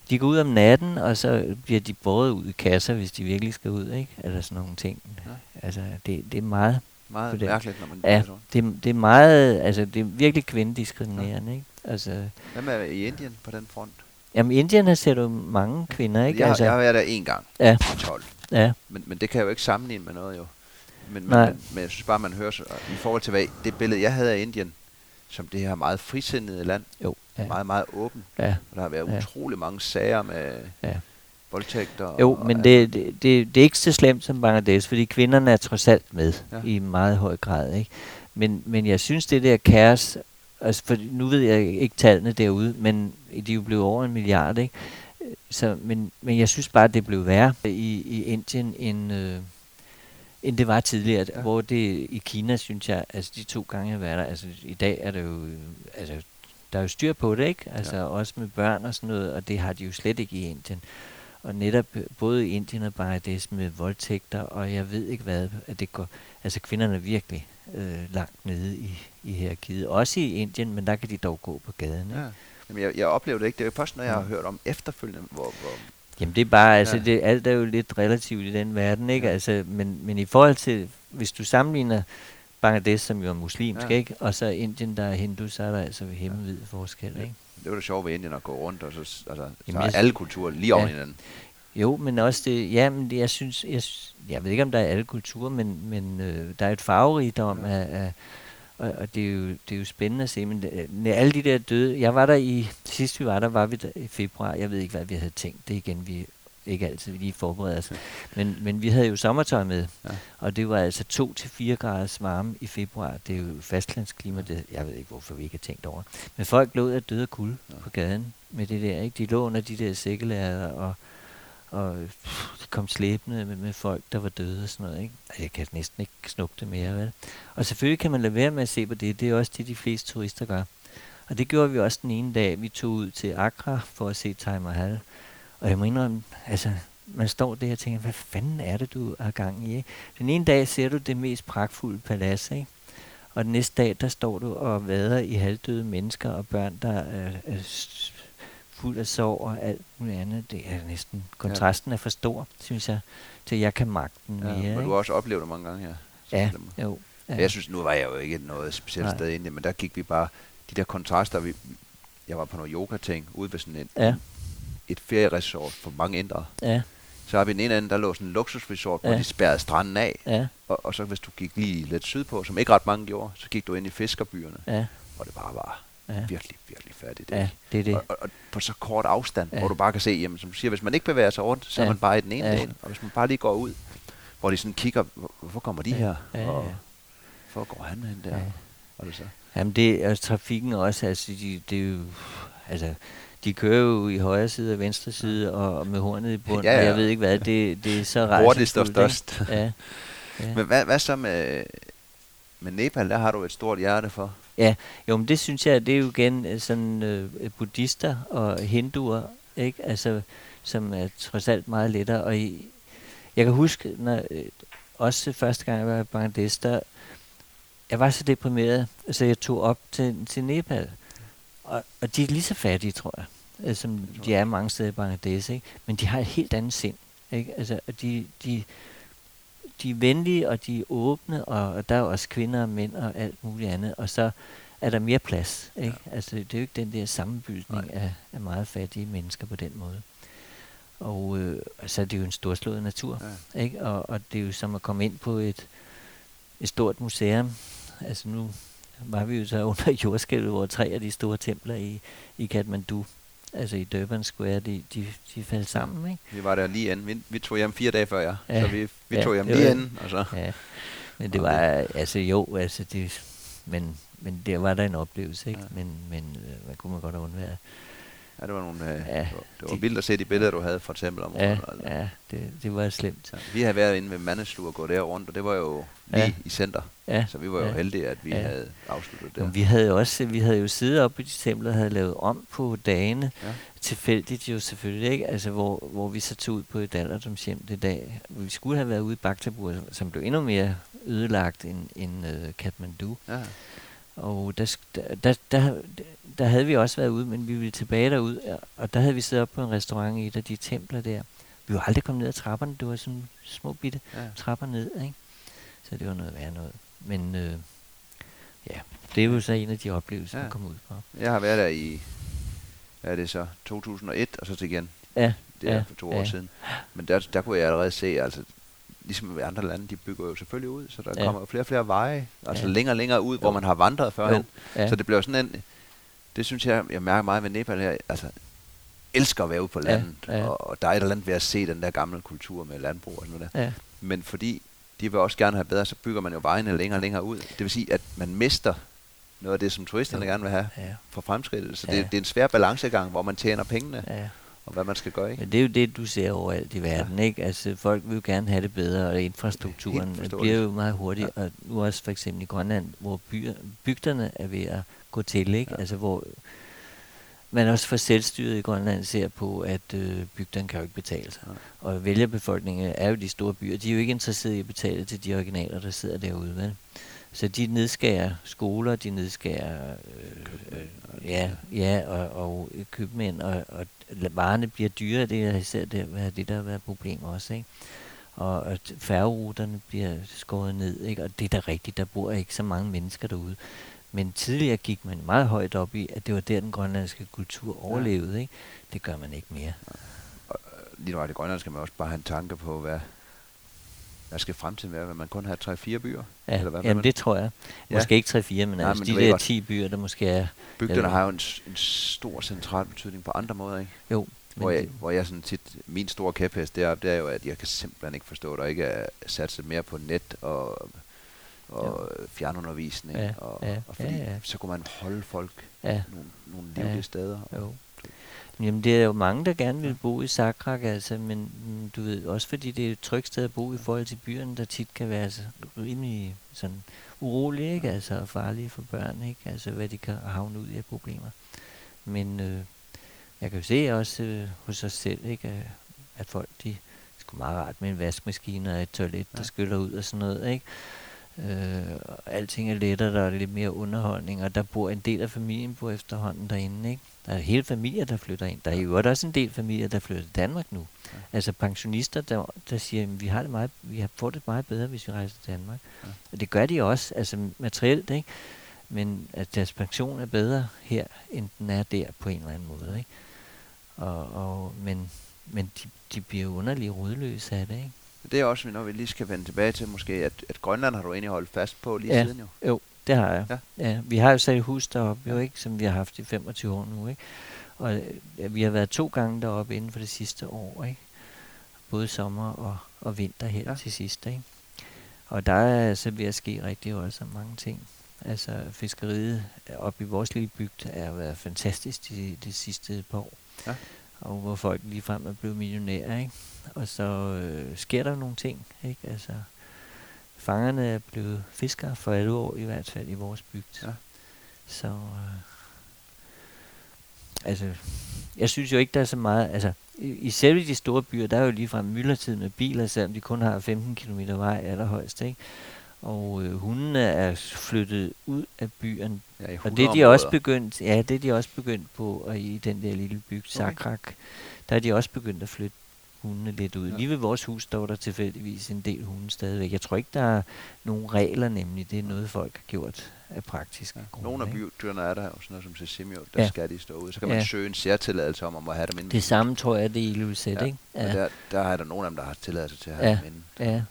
De går ud om natten, og så bliver de båret ud i kasser, hvis de virkelig skal ud, ikke? Eller sådan nogle ting. Ja. Altså, det, det er meget meget det. mærkeligt, når man Ja, sådan. det, det er meget, altså det er virkelig kvindediskriminerende, ikke? Altså, Hvad med i Indien på den front? Jamen Indien har ser du mange kvinder, ikke? Jeg, altså, jeg har været der en gang Ja. i 12. ja, Men, men det kan jeg jo ikke sammenligne med noget jo. Men, men, Nej. men, men jeg synes bare, man hører så, i forhold til hvad, det billede, jeg havde af Indien, som det her meget frisindede land, jo, ja, meget, meget åben. ja. Og der har været Ja. utrolig mange sager med Ja. voldtægter. Jo, og men alt det, det, det, det er ikke så slemt som Bangladesh, fordi kvinderne er trods alt med. Ja. i meget høj grad. Ikke? Men, men jeg synes, det der kaos, altså for nu ved jeg ikke tallene derude, men de er jo blevet over en milliard, ikke? Så, men, men jeg synes bare, det blev værre i, i Indien, end, øh, end det var tidligere. Ja. Hvor det i Kina, synes jeg, altså de to gange, jeg været der, altså i dag er det jo, altså der er jo styr på det, ikke? Altså ja. også med børn og sådan noget, og det har de jo slet ikke i Indien. Og netop øh, både i Indien og Bangladesh med voldtægter, og jeg ved ikke hvad, at det går, altså kvinderne er virkelig øh, langt nede i, i hierarkiet. Også i Indien, men der kan de dog gå på gaden. Ikke? Ja. Jamen, jeg, jeg oplevede det ikke. Det er jo først, når jeg har hørt om efterfølgende, hvor, hvor Jamen det er bare, altså Ja. det, alt er jo lidt relativt i den verden, ikke? Ja. Altså, men, men i forhold til, hvis du sammenligner Bangladesh, som jo er muslimsk, Ja. ikke? Og så Indien, der er hindu, så er der altså himmelvid forskel, Ja. ikke? det var det sjove ved Indien at gå rundt, og så, altså, så Jamen, er jeg- alle kulturer lige Ja. oven i hinanden. Jo, men også det, ja, men det, jeg synes, jeg, jeg ved ikke, om der er alle kulturer, men, men øh, der er et farverigdom Ja. af, af og, og det, er jo, det er jo spændende at se, men det, med alle de der døde, jeg var der i, sidst vi var der, var vi der i februar, jeg ved ikke, hvad vi havde tænkt, det er igen, vi ikke altid vi lige forbereder os, men, men vi havde jo sommertøj med, Ja. og det var altså 2-4 graders varme i februar, det er jo fastlandsklima, det, jeg ved ikke, hvorfor vi ikke har tænkt over, men folk lå af døde kulde Ja. på gaden med det der, ikke? de lå under de der sækkelærer, og og pff, de kom slæbende med, med folk, der var døde og sådan noget. Ikke? Altså, Jeg kan næsten ikke snuppe det mere, vel? Og selvfølgelig kan man lade være med at se på det. Det er også det, de fleste turister gør. Og det gjorde vi også den ene dag. Vi tog ud til Accra for at se Taj Mahal. Og jeg må indrømme, altså, man står der og tænker, hvad fanden er det, du har gang i? Ikke? Den ene dag ser du det mest pragtfulde palads, ikke? Og den næste dag, der står du og vader i halvdøde mennesker og børn, der øh, øh, fuld af sorg og alt muligt andet. Det er næsten, kontrasten er for stor, synes jeg, til jeg kan magte den Ja, mere. men du har også oplevet det mange gange her. Ja, jo. Ja. Jeg synes, nu var jeg jo ikke noget specielt Nej. sted inde, men der gik vi bare, de der kontraster, vi, jeg var på noget yoga-ting, ude ved sådan en, Ja. et ferieresort for mange indre. Ja, Så har vi den ene ende, der lå sådan en luksusresort, hvor Ja. de spærrede stranden af, ja, og, og så hvis du gik lige lidt sydpå, som ikke ret mange gjorde, så gik du ind i fiskerbyerne, ja, hvor det bare var ja. virkelig, virkelig fattigt. Ja, det er det. Og, og, og på så kort afstand, Ja. hvor du bare kan se, jamen, som du siger, hvis man ikke bevæger sig rundt, så Ja. er man bare i den ene Ja. del. Og hvis man bare lige går ud, hvor de sådan kigger, hvor, hvorfor kommer de Ja. her? Ja, og hvor går han hen der? Ja. Og det så. Jamen det er trafikken også, altså de, det er jo, altså de kører jo i højre side og venstre side og, og med hornet i bunden, Ja, ja, jeg ved ikke hvad, det, det er så Hurtigst og rejsefuldt, størst. Ja, ja. Men hvad, hvad så med, med Nepal? Der har du et stort hjerte for. Ja, jo, men det synes jeg, det er jo igen øh, sådan øh, buddhister og hinduer, ikke? Altså, som er trods alt meget lettere. Og i, jeg kan huske, når, øh, også første gang jeg var i Bangladesh, der, jeg var så deprimeret, så jeg tog op til, til Nepal. Og, og de er lige så fattige, tror jeg, øh, som de er mange steder i Bangladesh, ikke? Men de har et helt andet sind, ikke? Altså, og de, de, de er venlige, og de er åbne, og, der er også kvinder og mænd og alt muligt andet. Og så er der mere plads, ikke? Ja. Altså, det er jo ikke den der sammenbygning af, af meget fattige mennesker på den måde. Og øh, så er det jo en storslået natur, Ja. ikke? Og, og det er jo som at komme ind på et, et stort museum. Altså nu var vi jo så under jordskælvet, hvor tre af de store templer i, i Kathmandu, altså i Durban Square, de, de, de faldt sammen, ikke? Vi var der lige inden. Vi, vi tog hjem fire dage før jer. Ja. Så vi, vi Ja, tog hjem lige inden. Og så. Ja, men det var, altså jo, altså det, men, men det var der en oplevelse, ikke? Ja. Men, men øh, man kunne man godt have undværet. Ja, det var, nogle, øh, Ja, det var, de- vildt at se de billeder, du havde fra tempelområdet. Ja, altså. ja det, det var slemt. Så vi havde været inde ved Mandeslug og gå der rundt, og det var jo lige Ja. i center. Ja, Så vi var jo ja. heldige, at vi Ja. havde afsluttet Jo, det. vi havde også, vi havde jo siddet oppe i de templer og havde lavet om på dagene, Ja. tilfældigt jo selvfølgelig, ikke? Altså, hvor, hvor vi så tog ud på et alderdomshjem det dag. Vi skulle have været ude i Bhaktapur, som blev endnu mere ødelagt end, end uh, Kathmandu. Ja. Og der, der, der, der, havde vi også været ude, men vi ville tilbage derud, og- der havde vi siddet op på en restaurant i et af de templer der. Vi var aldrig kommet ned ad trapperne, det var sådan små bitte Ja. trapper ned, ikke? Så det var noget værd noget. Men øh, ja, det er jo så en af de oplevelser, ja. man kommer ud fra. Jeg har været der i, hvad er det så, 2001, og så til igen. Ja, Det er ja, for to ja. år siden. Men der, der kunne jeg allerede se, altså ligesom i andre lande, de bygger jo selvfølgelig ud, så der Ja. kommer flere og flere veje, altså Ja. længere og længere ud, hvor Jo. man har vandret førhen. ja. Så det bliver sådan en, det synes jeg, jeg mærker meget ved Nepal her, altså elsker at være ude på Ja, landet, ja. Og, og der er et eller andet ved at se den der gamle kultur med landbrug og sådan noget der. ja. Men fordi de vil også gerne have bedre, så bygger man jo vejene længere og længere ud. Det vil sige, at man mister noget af det, som turisterne Jo. gerne vil have ja. for fremskridtet. Så Ja. det, det er en svær balancegang, hvor man tjener pengene, ja. Og hvad man skal gøre, ikke? Men det er jo det, du ser overalt i verden, ja. ikke? Altså, folk vil jo gerne have det bedre, og infrastrukturen bliver jo meget hurtigt. Ja. Og nu også for eksempel i Grønland, hvor byer, bygderne er ved at gå til, ikke? Ja. Ja. Altså, hvor man også for selvstyret i Grønland ser på, at øh, bygderne kan jo ikke betale sig. Nej. Og vælgerbefolkningen er jo de store byer. De er jo ikke interesserede i at betale til de originaler, der sidder derude, vel? Så de nedskærer skoler, de nedskærer øh, øh, ja, ja, og, og købmænd, og, og varerne bliver dyre, det er især det, det der har været problemer også, ikke? Og, og færgeruterne bliver skåret ned, ikke? Og det er da rigtigt, der bor ikke så mange mennesker derude. Men tidligere gik man meget højt op i, at det var der, den grønlandske kultur overlevede, ikke? Det gør man ikke mere. Lige nu i Grønland skal man også bare have en tanke på, hvad, hvad skal fremtiden være? Vil man kun have 3-4 byer? Ja, Eller hvad jamen man? det tror jeg. Ja. Måske ikke 3-4, men Nej, altså men de der godt. 10 byer, der måske er... Bygderne Ja. har jo en, en stor central betydning på andre måder, ikke? Jo, Hvor jeg, hvor jeg sådan tit, min store kæphest deroppe, det er jo, at jeg kan simpelthen ikke forstå, at der ikke er satset mere på net og, og fjernundervisning. Ja, og, ja, og fordi ja, ja. så kunne man holde folk ja, nogle, nogle livlige Ja. steder. jo. Jamen, det er jo mange, der gerne vil bo i Sakrak, altså, men du ved, også fordi det er et trygt sted at bo i forhold til byerne, der tit kan være altså, rimelig sådan urolige, ikke? Altså, og farlige for børn, ikke? Altså, hvad de kan havne ud i af problemer. Men øh, jeg kan jo se også øh, hos os selv, ikke? At, folk, de sgu meget rart med en vaskemaskine og et toilet, der skyller ud og sådan noget, ikke? Øh, alting er lettere, der er lidt mere underholdning, og der bor en del af familien på efterhånden derinde, ikke? Der er hele familier, der flytter ind. Der er jo også en del familier, der flytter til Danmark nu. Ja. Altså pensionister, der, der siger, at vi har det meget, vi har får det meget bedre, hvis vi rejser til Danmark. Ja. Og det gør de også, altså materielt, ikke? Men at deres pension er bedre her, end den er der på en eller anden måde, ikke? Og, og, men men de, de bliver underligt rodløse af det, ikke? Det er også noget, vi lige skal vende tilbage til måske, at, at Grønland har du egentlig holdt fast på lige Ja. siden jo. Jo, det har jeg. Ja. Ja. vi har jo sat et hus deroppe, jo Ja. ikke, som vi har haft i 25 år nu, ikke? Og øh, vi har været to gange deroppe inden for det sidste år, ikke? Både sommer og, og vinter her Ja. ja. til sidst, ikke? Og der er altså ved at ske rigtig også mange ting. Altså fiskeriet oppe i vores lille bygd er været fantastisk de, de sidste par år. Ja. Og hvor folk ligefrem er blevet millionærer, ikke? Og så øh, sker der nogle ting, ikke? Altså, fangerne er blevet fiskere for alle år, i hvert fald i vores bygd. Ja. Så, øh, altså, jeg synes jo ikke, der er så meget, altså, i, i selve de store byer, der er jo ligefrem myldretid med biler, selvom de kun har 15 km vej allerhøjst, ikke? Og øh, hundene er flyttet ud af byerne Ja, og det er de også begyndt, ja, det er de også begyndt på, og i den der lille bygd, Sakrak, der er de også begyndt at flytte hundene lidt ud. Ja. Lige ved vores hus står der tilfældigvis en del hunde stadigvæk. Jeg tror ikke, der er nogen regler nemlig. Det er noget, folk har gjort af praktiske Ja. grunde. Nogle af bydyrene er der jo, sådan noget som Sessimio, der Ja. skal de stå ude. Så kan man Ja. søge en særtilladelse om, om at have dem inde. Det samme tror jeg, det er i Luset, Ja, ikke? Ja. Ja, Der, der er der nogle af dem, der har tilladelse til at have Ja. dem inde. ja.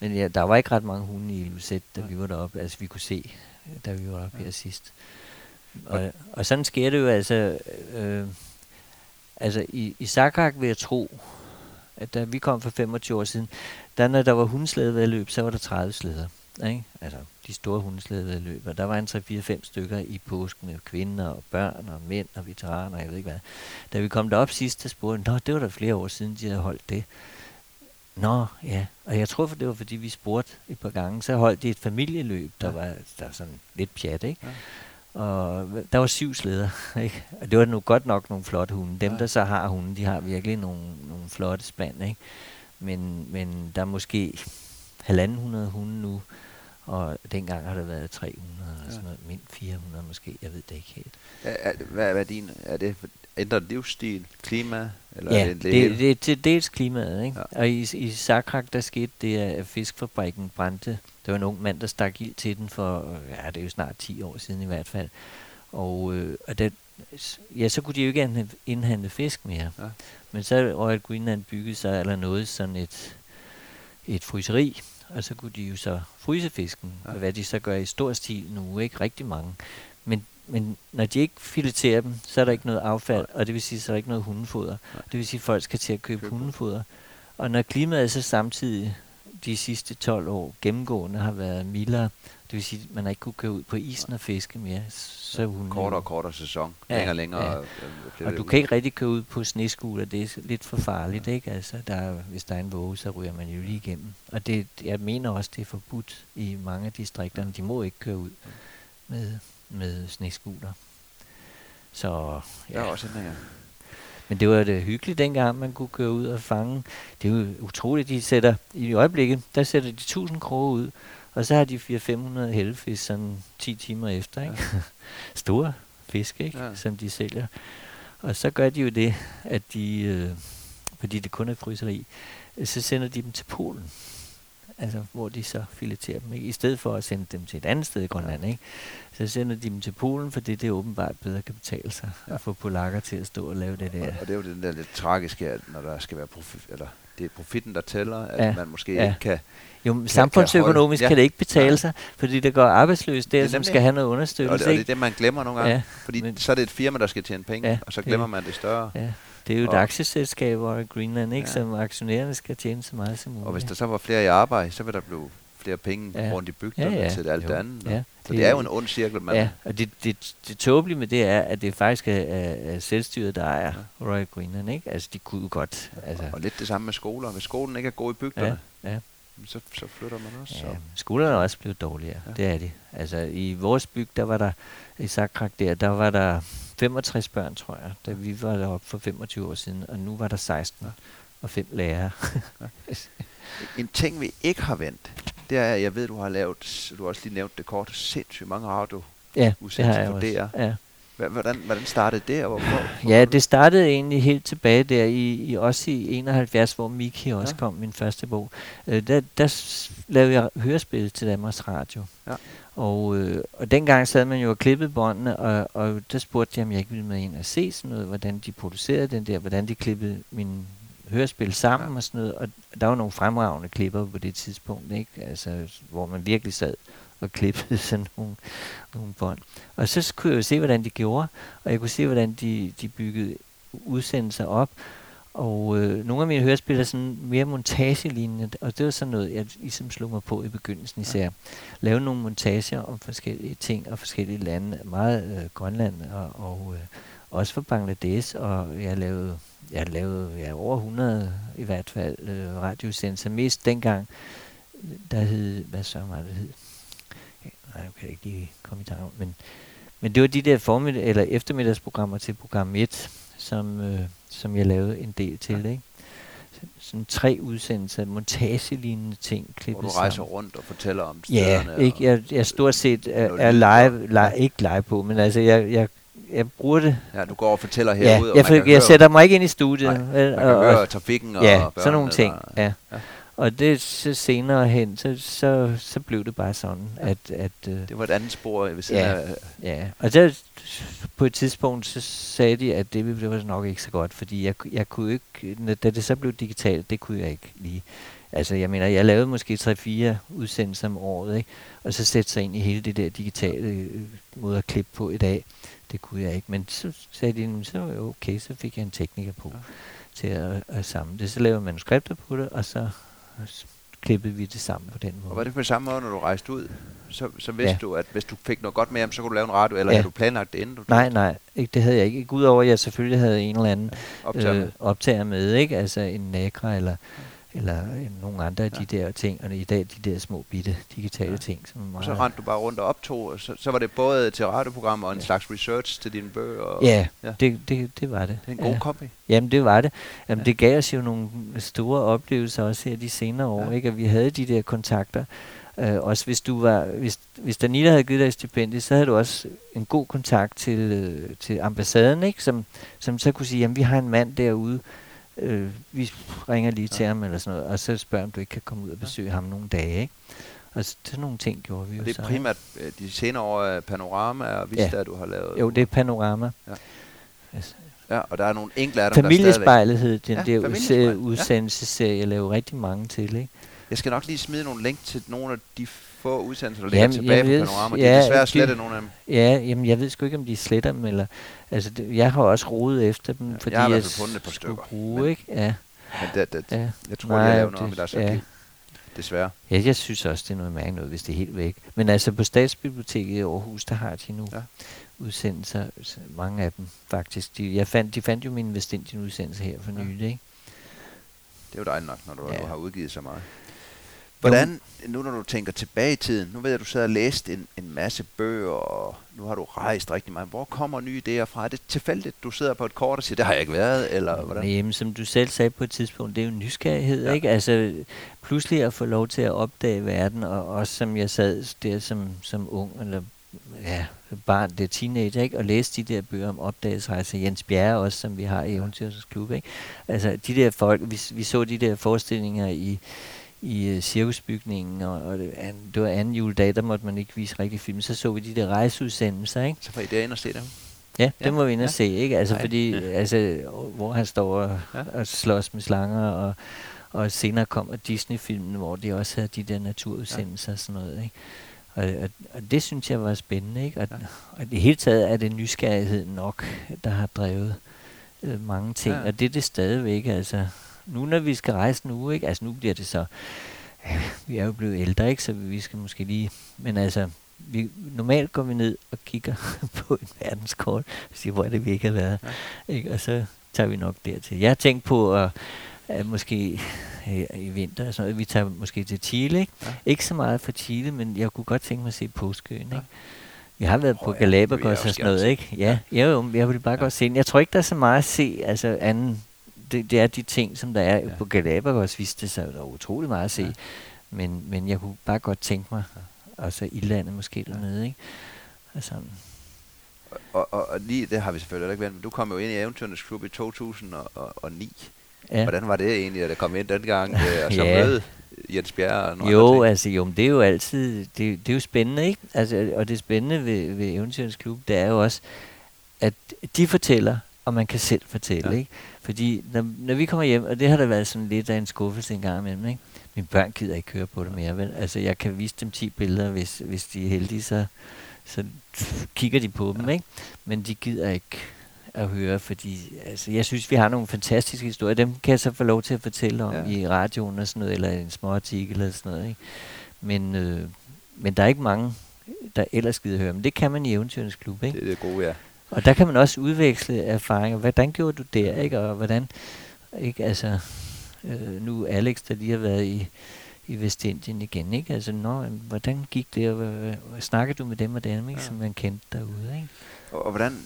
Men ja, der var ikke ret mange hunde i Luset, da Nej. vi var deroppe. Altså, vi kunne se, da vi var oppe Ja. her sidst. Og, og sådan sker det jo altså... Øh, altså, i, i Sakrak vil jeg tro, at da vi kom for 25 år siden, der når der var hundeslædevedløb, så var der 30 slæder. Ikke? Altså de store hundeslædevedløb. Og der var en 3-4-5 stykker i påsken med kvinder og børn og mænd og veteraner, jeg ved ikke hvad. Da vi kom derop sidst, der spurgte Nå, det var der flere år siden, de havde holdt det. Nå, ja. Og jeg tror, for det var, fordi vi spurgte et par gange, så holdt de et familieløb, der Ja. var der var sådan lidt pjat, ikke? Ja. Og der var syv slæder, ikke? Og det var nu godt nok nogle flotte hunde. Dem, Ja. der så har hunde, de har virkelig nogle, nogle flotte spand, ikke? Men, men der er måske halvanden hundrede hunde nu, Og dengang har der været 300 eller sådan noget, mindst 400 måske, jeg ved det ikke helt. Er, er, hvad, hvad er din, er det ændret livsstil, klima? Eller Ja, det, det, det, er til dels klimaet, ikke? Ja. Og i, i Sakrak, der skete det, at fiskfabrikken brændte. Der var en ung mand, der stak ild til den for, ja, det er jo snart 10 år siden i hvert fald. Og, øh, og det, ja, så kunne de jo ikke indhandle- fisk mere. Ja. Men så Royal Greenland bygget sig eller noget sådan et, et fryseri, og så kunne de jo så fryse fisken, ja. hvad de så gør i stor stil nu, ikke rigtig mange. Men, når de ikke fileterer dem, så er der ikke noget affald, og det vil sige, så er der ikke noget hundefoder. Nej. Det vil sige, at folk skal til at købe Købe. hundefoder. Og når klimaet så samtidig de sidste 12 år gennemgående har været mildere, det vil sige, at man har ikke kunne køre ud på isen og fiske mere, så hunden kortere og kortere sæson, Ja, længere og længere. ja. øh, og det du ud. kan ikke rigtig køre ud på sneskuter, det er lidt for farligt, ikke? Altså, der, er- hvis der er en våge, så ryger man jo lige igennem. Og det, jeg mener også, det er forbudt i mange af distrikterne. De må ikke køre ud med, med sneskuter. Så Der er ja, også ændringer. men det var det hyggeligt dengang, man kunne køre ud og fange. Det er jo utroligt, de sætter, i øjeblikket, der sætter de 1000 kroge ud, og så har de 400-500 hellefisk sådan 10 timer efter, ikke? Ja. Store fisk, ikke? Ja. Ja. Som de sælger. Og så gør de jo det, at de, øh, fordi det kun er fryseri, så sender de dem til Polen. Altså, hvor de så fileterer dem, ikke? I stedet for at sende dem til et andet sted i Grønland, ikke? Så sender de dem til Polen, fordi det åbenbart bedre kan betale sig Ja. at få polakker til at stå og lave det der. Og, og det er jo den der lidt tragiske, at når der skal være profit, eller det er profitten, der tæller, at Ja. man måske Ja. ikke kan... Jo, men samfundsøkonomisk holde- kan det ikke betale Nej. sig, fordi der går arbejdsløs der, Det er som skal have noget Og det, understøttelse. og det er det, man glemmer nogle gange. Ja, Fordi men- så er det et firma, der skal tjene penge, Ja, og så det- glemmer man det større. ja, det er jo et Og- aktieselskab over i Greenland, ikke, Ja. som aktionærerne skal tjene så meget som muligt. Og hvis der så var flere i arbejde, så vil der blive flere penge Ja. rundt i bygderne ja, ja, til alt jo, det andet. Ja, Så det er jo en ond cirkel, man... Ja, og det, det, det tåbelige med det er, at det faktisk er, er, selvstyret, der ejer ja. Royal Greenland, ikke? Altså, de kunne godt, altså... Og lidt det samme med skoler. Hvis skolen ikke er god i bygderne, Ja, ja. så, så flytter man også. Ja, skolerne er også blevet dårligere, ja. det er de. Altså i vores byg, der var der, i Sakrak der, der var der 65 børn, tror jeg, da vi var deroppe for 25 år siden, og nu var der 16 Ja. og fem lærere. En ting, vi ikke har vendt, det er, at jeg ved, du har lavet, du har også lige nævnt det kort, sindssygt mange radio. ja, det har jeg også. Ja. Hvordan, hvordan startede det, og hvorfor? ja, det startede egentlig helt tilbage der i, i også i 71, hvor Miki også Ja. kom, min første bog. Øh, der, der lavede jeg hørespil til Danmarks Radio. Ja. Og, øh, og dengang sad man jo og klippede båndene, og, og der spurgte jeg, om jeg ikke ville med ind og se sådan noget, hvordan de producerede den der, hvordan de klippede min hørespil sammen Ja. og sådan noget. Og der var nogle fremragende klipper på det tidspunkt, ikke? Altså, hvor man virkelig sad og klippede sådan nogle, nogle bånd. Og så kunne jeg jo se, hvordan de gjorde, og jeg kunne se, hvordan de, de byggede udsendelser op. Og øh, nogle af mine hørespil er sådan mere montagelignende, og det var sådan noget, jeg ligesom slog mig på i begyndelsen især. Lave nogle montager om forskellige ting og forskellige lande, meget øh, Grønland og, og øh, også for Bangladesh, og jeg lavede, jeg lavede ja, over 100 i hvert fald øh, radiosendelser, mest dengang, der hed, hvad så var det hed? Ja, Nej, nu kan jeg ikke lige komme i tanke men, men det var de der formiddag, eller eftermiddagsprogrammer til program 1, som, øh, som jeg lavede en del til, Ja. ikke? Så- Sådan tre udsendelser, montagelignende ting, Hvor klippet du rejser sammen. rundt og fortæller om Ja, stederne. ikke, jeg, jeg stort set er, er live, og- live, ikke live på, men altså jeg, jeg, jeg bruger det. og, ja, du går og fortæller Ja, herude, og jeg, for, jeg høre, sætter mig ikke ind i studiet. Nej, man kan og, høre og, trafikken og ja, børnene. sådan nogle ting. og- Ja. Ja. Og det så senere hen, så, så, så blev det bare sådan, at, at øh, Det var et andet spor siden Ja. af... Ja, og der, på et tidspunkt, så sagde de, at det det var nok ikke så godt, fordi jeg, jeg kunne ikke, da det så blev digitalt, det kunne jeg ikke lige. Altså, jeg mener, jeg lavede måske 3-4 udsendelser om året, ikke? Og så sætte sig ind i hele det der digitale øh, måde at klippe på i dag, det kunne jeg ikke. Men så sagde de, "Jamen, så var okay, så fik jeg en tekniker på Ja. til at, at samle det. Så lavede jeg manuskripter på det, og så s- klippede vi det sammen på den måde. Og var det på samme måde, når du rejste ud? Så, så vidste Ja. du, at hvis du fik noget godt med hjem, så kunne du lave en radio, eller Ja. havde du planlagt det, inden du Nej, nej, ikke, det havde jeg ikke. Udover, at jeg selvfølgelig havde en eller anden optager øh, optager med, ikke? Altså en Nagra eller, eller øh, nogle andre af de der ting, og i dag de der små bitte digitale Ja. ting, som er Og meget... så rendte du bare rundt og optog, og så, så var det både til radioprogrammer og en Ja. slags research til dine bøger. Og Ja, Ja. Det, det, det var det. Det er en god ja. kombi. Jamen, det var det. Jamen, Ja. det gav os jo nogle store oplevelser også her de senere år, Ja. ikke? At vi havde de der kontakter, Øh, også hvis du var, hvis, hvis Danita havde givet dig et stipendie, så havde du også en god kontakt til, øh, til ambassaden, ikke? Som, som så kunne sige, jamen vi har en mand derude, øh, vi ringer lige ja. til ham eller sådan noget, og så spørger om du ikke kan komme ud og besøge ja. ham nogle dage, ikke? Og sådan nogle ting gjorde vi og jo det så. er primært øh, de senere år af Panorama og Vista, Ja. du har lavet. Jo, det er panorama. Ja. Altså, Ja, og der er nogle enkelte af dem, der Familiespejlet hed den Ja, der udse- udsendelsesserie, jeg lavede rigtig mange til, ikke? Jeg skal nok lige smide nogle link til nogle af de få udsendelser, der ligger tilbage jeg på ved- Panorama. De er ja, desværre de- slettet nogle af dem. Ja, jamen jeg ved sgu ikke, om de sletter dem, eller... Altså, det, jeg har også rodet efter dem, Ja, fordi jeg har i hvert fald fundet et par stykker, bruge, men- ikke? Ja, Men det, det, ja. jeg tror, Nej, jeg laver noget det- i deres ja. Desværre. Ja, jeg synes også, det er noget mærkeligt noget, hvis det er helt væk. Men altså på Statsbiblioteket i Aarhus, der har de nu Ja. ja. udsendelser, mange af dem faktisk. De, jeg fandt, de fandt jo min Vestindian udsendelse her for Ja. nylig, ikke? Det er jo dejligt nok, når du, ja. Ja. du har udgivet så meget. Hvordan, nu når du tænker tilbage i tiden, nu ved jeg, at du sad og læste en, en masse bøger, og nu har du rejst rigtig meget. Hvor kommer nye idéer fra? Er det tilfældigt, du sidder på et kort og siger, det har jeg ikke været, eller hvordan? Jamen, som du selv sagde på et tidspunkt, det er jo nysgerrighed, Ja. ikke? Altså, pludselig at få lov til at opdage verden, og også som jeg sad der som, som ung, eller ja, barn, det er teenager, ikke? Og læse de der bøger om opdagelsesrejser. Jens Bjerre også, som vi har i Eventyrets Klub, ikke? Altså, de der folk, vi, vi så de der forestillinger i, i uh, cirkusbygningen, og, og det, an, det var anden juledag, der måtte man ikke vise rigtig film. Så så vi de der rejseudsendelser, ikke? Så får I derinde og se dem. Ja, Ja, det må vi ind og ja. se, ikke? Altså, Nej, fordi, ja. altså, hvor han står og, Ja. og slås med slanger, og, og senere kommer Disney-filmen, hvor de også havde de der naturudsendelser og sådan noget, ikke? Og, og, og det synes jeg var spændende, ikke? Og, Ja. ja. og det hele taget er det nysgerrighed nok, der har drevet øh, mange ting, Ja. ja. og det er det stadigvæk, altså. Nu når vi skal rejse nu, ikke? Altså nu bliver det så, ja, vi er jo blevet ældre, ikke? Så vi skal måske lige, men altså, vi, normalt går vi ned og kigger på et verdenskort, og siger, hvor er det, vi ikke har været. Ja. Ja. Ikke? Og så tager vi nok dertil. Jeg har tænkt på at, at måske øh, i vinter, og sådan noget, vi tager måske til Chile. Ikke? Ja. ikke så meget for Chile, men jeg kunne godt tænke mig at se påskeøen. Ja. Ikke? Vi har været Åh på ja, Galapagos også og sådan noget, ikke? Ja, ja jo, jeg ville bare Ja. ja. godt se den. Jeg tror ikke, der er så meget at se, altså anden, det, det er de ting, som der er Ja. på Galapagos, viste det sig, der er utrolig meget at se. Ja. Men, men jeg kunne bare godt tænke mig, og så i landet måske dernede, ikke? Altså, Og, og, og lige det har vi selvfølgelig ikke været, men du kom jo ind i Eventyrenes Klub i 2009. ja. Hvordan var det egentlig, at der kom ind dengang, øh, og så Ja. møde Jens Bjerre og nogle Jo, altså jo, men det er jo altid, det, det er jo spændende, ikke? Altså, og det spændende ved, ved Eventyrens Klub, det er jo også, at de fortæller, og man kan selv fortælle, ja. ikke? Fordi når, når vi kommer hjem, og det har da været sådan lidt af en skuffelse en gang imellem, ikke? Mine børn gider ikke køre på det mere, vel? Altså, jeg kan vise dem 10 billeder, hvis, hvis de er heldige, så, så kigger de på dem, ikke? Men de gider ikke at høre, fordi altså, jeg synes, vi har nogle fantastiske historier. Dem kan jeg så få lov til at fortælle om Ja. i radioen og sådan noget, eller en små artikel eller sådan noget, ikke? Men, øh, men der er ikke mange, der ellers gider høre. Men det kan man i Eventyrens Klub, ikke? Det er det gode, ja. Og der kan man også udveksle erfaringer. Hvordan gjorde du der, ikke? Og hvordan, ikke? Altså, øh, nu Alex, der lige har været i, i Vestindien igen, ikke? Altså, nå, jamen, hvordan gik det, og hvad snakkede du med dem og dem, ikke? Ja. Som man kendte derude, ikke? Og, og hvordan,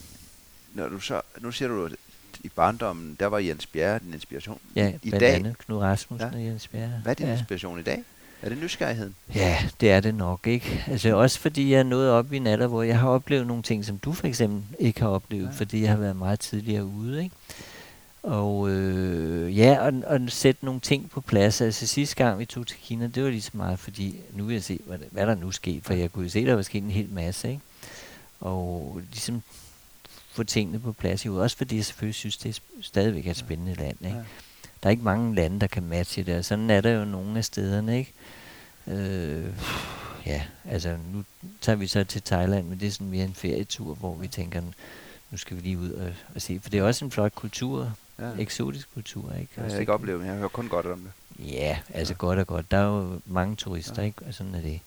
når du så, nu siger du, at i barndommen, der var Jens Bjerre din inspiration. Ja, I dag, andet Knud Rasmussen ja. og Jens Bjerre. hvad er din ja. inspiration i dag? Er det nysgerrigheden? Ja, det er det nok, ikke? Altså også fordi jeg er nået op i en alder, hvor jeg har oplevet nogle ting, som du for eksempel ikke har oplevet, Ja. fordi jeg har været meget tidligere ude, ikke? Og øh, ja, og, og sætte nogle ting på plads. Altså sidste gang vi tog til Kina, det var lige så meget, fordi nu vil jeg se, hvad, hvad der nu skete, for jeg kunne jo se, der var sket en hel masse, ikke? Og ligesom få tingene på plads i. Også fordi jeg selvfølgelig synes, det er stadigvæk er et spændende land, ikke? Ja. Der er ikke mange lande, der kan matche det, og sådan er der jo nogle af stederne, ikke? Øh, ja, altså nu tager vi så til Thailand, men det er sådan mere en ferietur, hvor vi tænker, nu skal vi lige ud og, og se, for det er også en flot kultur, Ja. eksotisk kultur, ikke? Har Også jeg ikke oplevet, men jeg hører kun godt om det. Ja, altså Ja. godt og godt. Der er jo mange turister, Ja. ja. ikke? Og sådan er det.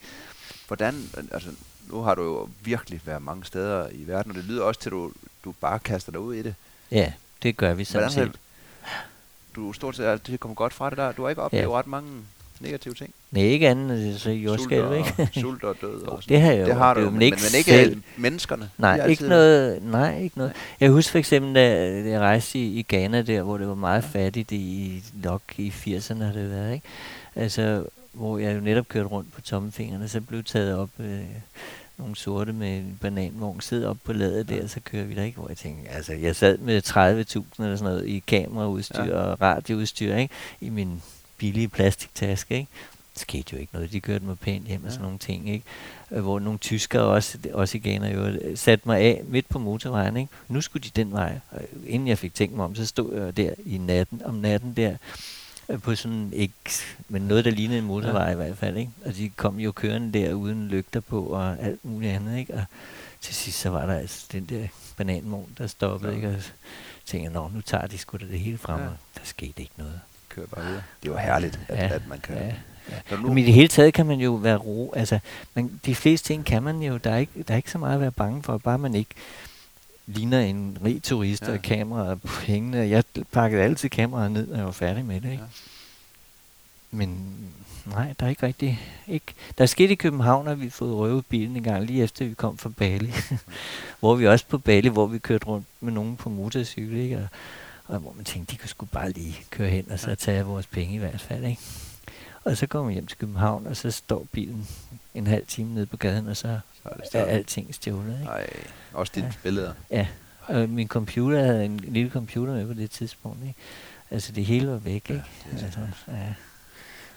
Hvordan, altså nu har du jo virkelig været mange steder i verden, og det lyder også til, at du, du bare kaster dig ud i det. Ja, det gør vi sådan Hvordan har set. Du stort set altid kommet godt fra det der. Du har ikke oplevet Ja. ret mange negative ting. Nej, ikke andet så jordskælv, ikke? sult og død. Og sådan. det har jeg det jo har du, men, men ikke men ikke selv. menneskerne. Nej, ikke noget, nej, ikke noget. Jeg husker for eksempel, da jeg rejste i, i Ghana der, hvor det var meget fattigt i nok i 80'erne har det været, ikke? Altså, hvor jeg jo netop kørte rundt på tommefingrene, så blev taget op øh, nogle sorte med en bananvogn, sidder op på ladet der, så kører vi der ikke, hvor jeg tænkte, altså jeg sad med 30.000 eller sådan noget i kameraudstyr ja. og radioudstyr, ikke? I min billige plastiktaske, ikke? Det skete jo ikke noget. De kørte mig pænt hjem ja. og sådan nogle ting, ikke? Øh, hvor nogle tyskere også, også igen jo, satte mig af midt på motorvejen, ikke? Nu skulle de den vej. Og inden jeg fik tænkt mig om, så stod jeg der i natten, om natten der, på sådan ikke, men noget, der lignede en motorvej ja. i hvert fald, ikke? Og de kom jo kørende der uden lygter på og alt muligt andet, ikke? Og til sidst så var der altså den der bananmål, der stoppede, ja. ikke? Og tænkte, nå, nu tager de sgu da det hele frem, ja. og der skete ikke noget. Kører bare videre. Det var herligt, at, ja. at man kan... Ja. Ja. Nu... Men i det hele taget kan man jo være ro. Altså, man, de fleste ting kan man jo. Der er, ikke, der er ikke så meget at være bange for. Bare man ikke ligner en rig turist ja. og kameraer på hængende. Jeg pakkede altid kameraet ned, når jeg var færdig med det. Ikke? Ja. Men nej, der er ikke rigtig... Ikke. Der er sket i København, at vi har fået røvet bilen en gang, lige efter vi kom fra Bali. hvor vi også på Bali, hvor vi kørte rundt med nogen på motorcykel. Ikke? Og, og hvor man tænkte, de kunne sgu bare lige køre hen og så tage vores penge i hvert fald. Ikke? Og så kommer vi hjem til København, og så står bilen en halv time nede på gaden, og så, så er, det er alting stjålet. Ikke? Ej, også dine ja. billeder. Ja, og min computer havde en lille computer med på det tidspunkt. Ikke? Altså det hele var væk. Ja, ikke? Det altså, ja.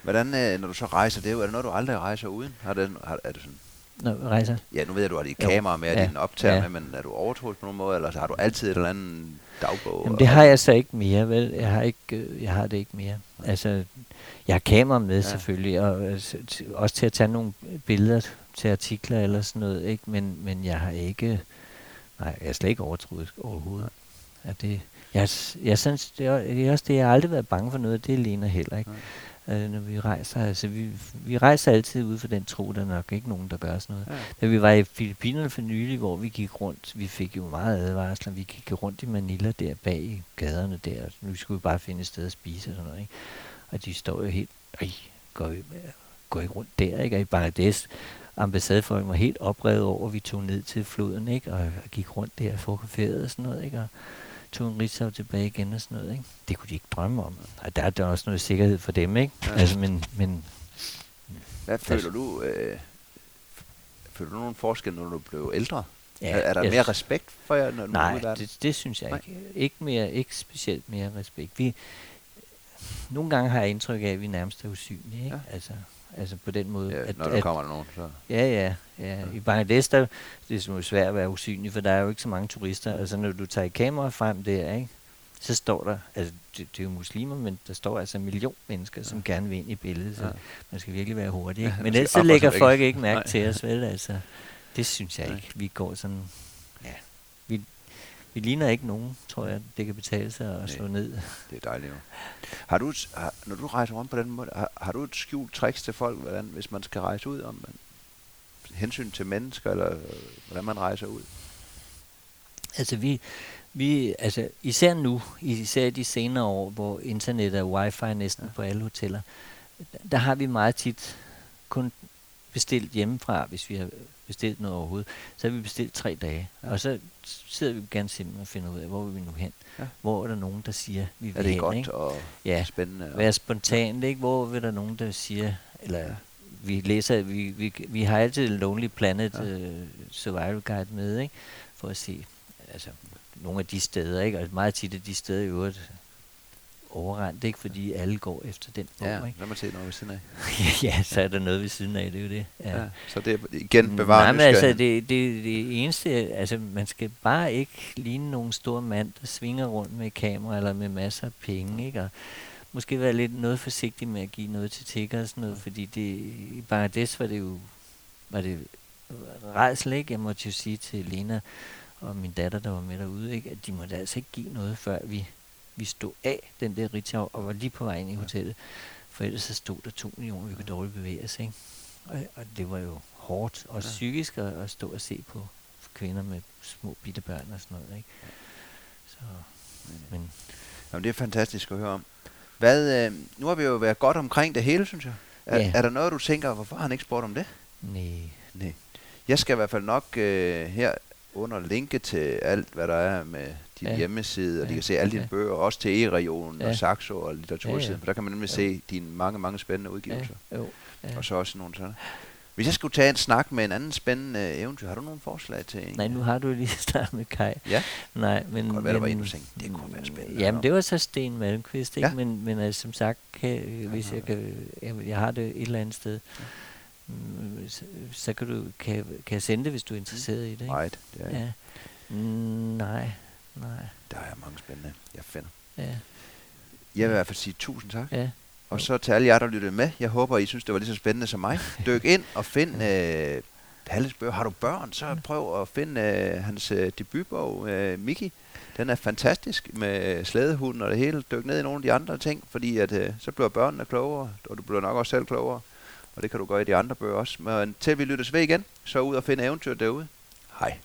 Hvordan, øh, når du så rejser, det er, jo, er det noget, du aldrig rejser uden? Har det, har, er det sådan Når rejser? Ja, nu ved jeg, du har dit kamera med, og ja. din optager ja. med, men er du overtroet på nogen måde, eller har du altid et eller andet dagbog? Jamen, det har jeg så ikke mere, vel? Jeg har, ikke, øh, jeg har det ikke mere. Altså, jeg har kamera med ja. selvfølgelig, og øh, også til at tage nogle billeder til artikler eller sådan noget, ikke? Men, men jeg har ikke, nej, jeg er slet ikke overtroet overhovedet. Ja, det, jeg, jeg synes, det er, det er også det, jeg har aldrig været bange for noget, det ligner heller ikke. Ja. Øh, når vi rejser, altså vi, vi rejser altid ud for den tro, der er nok ikke nogen, der gør sådan noget. Ja. Da vi var i Filippinerne for nylig, hvor vi gik rundt, vi fik jo meget advarsler, vi gik rundt i Manila der bag i gaderne der, og nu skulle vi bare finde et sted at spise og sådan noget, ikke? Og de står jo helt, ej, går, I, går ikke rundt der, ikke? Og i Bangladesh, ambassadefolk var helt oprevet over, vi tog ned til floden, ikke? Og, og gik rundt der og fotograferede og sådan noget, ikke? Og tog en rigshav tilbage igen og sådan noget, ikke? Det kunne de ikke drømme om. Og der er der også noget sikkerhed for dem, ikke? Ja. Altså, men, men hvad føler du, øh, føler du nogen forskel, når du blev ældre? Ja, er, er der mere respekt for jer, når du Nej, det, det synes jeg Nej. ikke. Ikke, mere, ikke specielt mere respekt. Vi, nogle gange har jeg indtryk af, at vi nærmest er usynlige. Ikke? Ja. Altså, altså på den måde. Ja, at, når der at, kommer nogen, så... Ja, ja. ja. ja. I Bangladesh, der, det er jo svært at være usynlig, for der er jo ikke så mange turister. Altså når du tager kamera frem der, ikke? så står der, altså det, det er jo muslimer, men der står altså en million mennesker, ja. som gerne vil ind i billedet, så ja. man skal virkelig være hurtig. Ikke? Men ellers så lægger folk ikke mærke Nej. til os, vel? Altså, det synes jeg Nej. ikke. Vi går sådan vi ligner ikke nogen, tror jeg, det kan betale sig at slå ned. Det er dejligt jo. Har du, har, når du rejser rundt på den måde, har, har du et skjult tricks til folk, hvordan, hvis man skal rejse ud, om man, hensyn til mennesker, eller øh, hvordan man rejser ud? Altså vi, vi, altså især nu, især de senere år, hvor internet er wifi næsten ja. på alle hoteller, der har vi meget tit kun bestilt hjemmefra, hvis vi har bestilt noget overhovedet, så har vi bestilt tre dage. Ja. Og så sidder vi gerne simpelthen og finder ud af, hvor vil vi nu hen? Ja. Hvor er der nogen, der siger, vi vil Er det hen, godt ikke? og ja. spændende? Være spontant, ikke? Hvor vil der nogen, der siger, eller ja. vi læser, vi, vi, vi har altid Lonely Planet ja. uh, Survival Guide med, ikke? For at se, altså, nogle af de steder, ikke? Og meget tit af de steder i øvrigt, overrendt, ikke? Fordi alle går efter den bog, ja, ikke? lad mig se noget ved siden af. ja, så er der noget ved siden af, det er jo det. Ja. ja så det er igen bevaret Nej, men altså, det, det, det eneste, altså, man skal bare ikke ligne nogen stor mand, der svinger rundt med kamera eller med masser af penge, ikke? Og måske være lidt noget forsigtig med at give noget til tigger og sådan noget, fordi det, i Bangladesh var det jo, var det rejsel, ikke? Jeg måtte jo sige til Lena og min datter, der var med derude, ikke? at de måtte altså ikke give noget, før vi vi stod af den der Ritzau og var lige på vej ind i hotellet. For ellers så stod der to millioner, vi kunne dårligt bevæge os. Ikke? Og, og det var jo hårdt og ja. psykisk at, at stå og se på kvinder med små bitte børn og sådan noget. Ikke? Så, men. Jamen, det er fantastisk at høre om. Hvad, øh, nu har vi jo været godt omkring det hele, synes jeg. Er, ja. er der noget, du tænker, hvorfor har han ikke spurgt om det? Nej. Nej. Jeg skal i hvert fald nok øh, her under linke til alt, hvad der er med din ja. hjemmeside, og ja. de kan se alle dine ja. bøger, også til E-regionen ja. og Saxo og litteratursiden, ja, ja. for der kan man nemlig jo. se dine mange, mange spændende udgivelser. Ja. Jo. Ja. Og så også nogle sådan. Hvis jeg skulle tage en snak med en anden spændende eventyr, har du nogle forslag til en? Nej, nu har du lige startet med Kai. Ja, Nej, men... det kunne være, der var men- en, du tænkte, det kunne være spændende. Jamen, det var så Sten Malmqvist, ikke? Ja. Men, men altså, som sagt, kan, øh, hvis jeg kan... Jamen, jeg har det et eller andet sted. Mm, Så, så kan du kan, kan jeg sende det, hvis du er interesseret i det, ikke? Right, det er, ja. Ja. Mm, nej, nej, der er mange spændende, jeg finder. ja, Jeg vil i hvert fald sige tusind tak. ja. Og så til alle jer, der lyttede med. Jeg håber, I synes, det var lige så spændende som mig. Dyk ind og find øh, Palles bøger. Har du børn, så prøv at finde øh, hans øh, debutbog, øh, Mickey. Den er fantastisk med slædehunden og det hele. Dyk ned i nogle af de andre ting, fordi at, øh, så bliver børnene klogere, og du bliver nok også selv klogere. Og det kan du gøre i de andre bøger også. Men til vi lyttes ved igen, så ud og finde eventyr derude. Hej.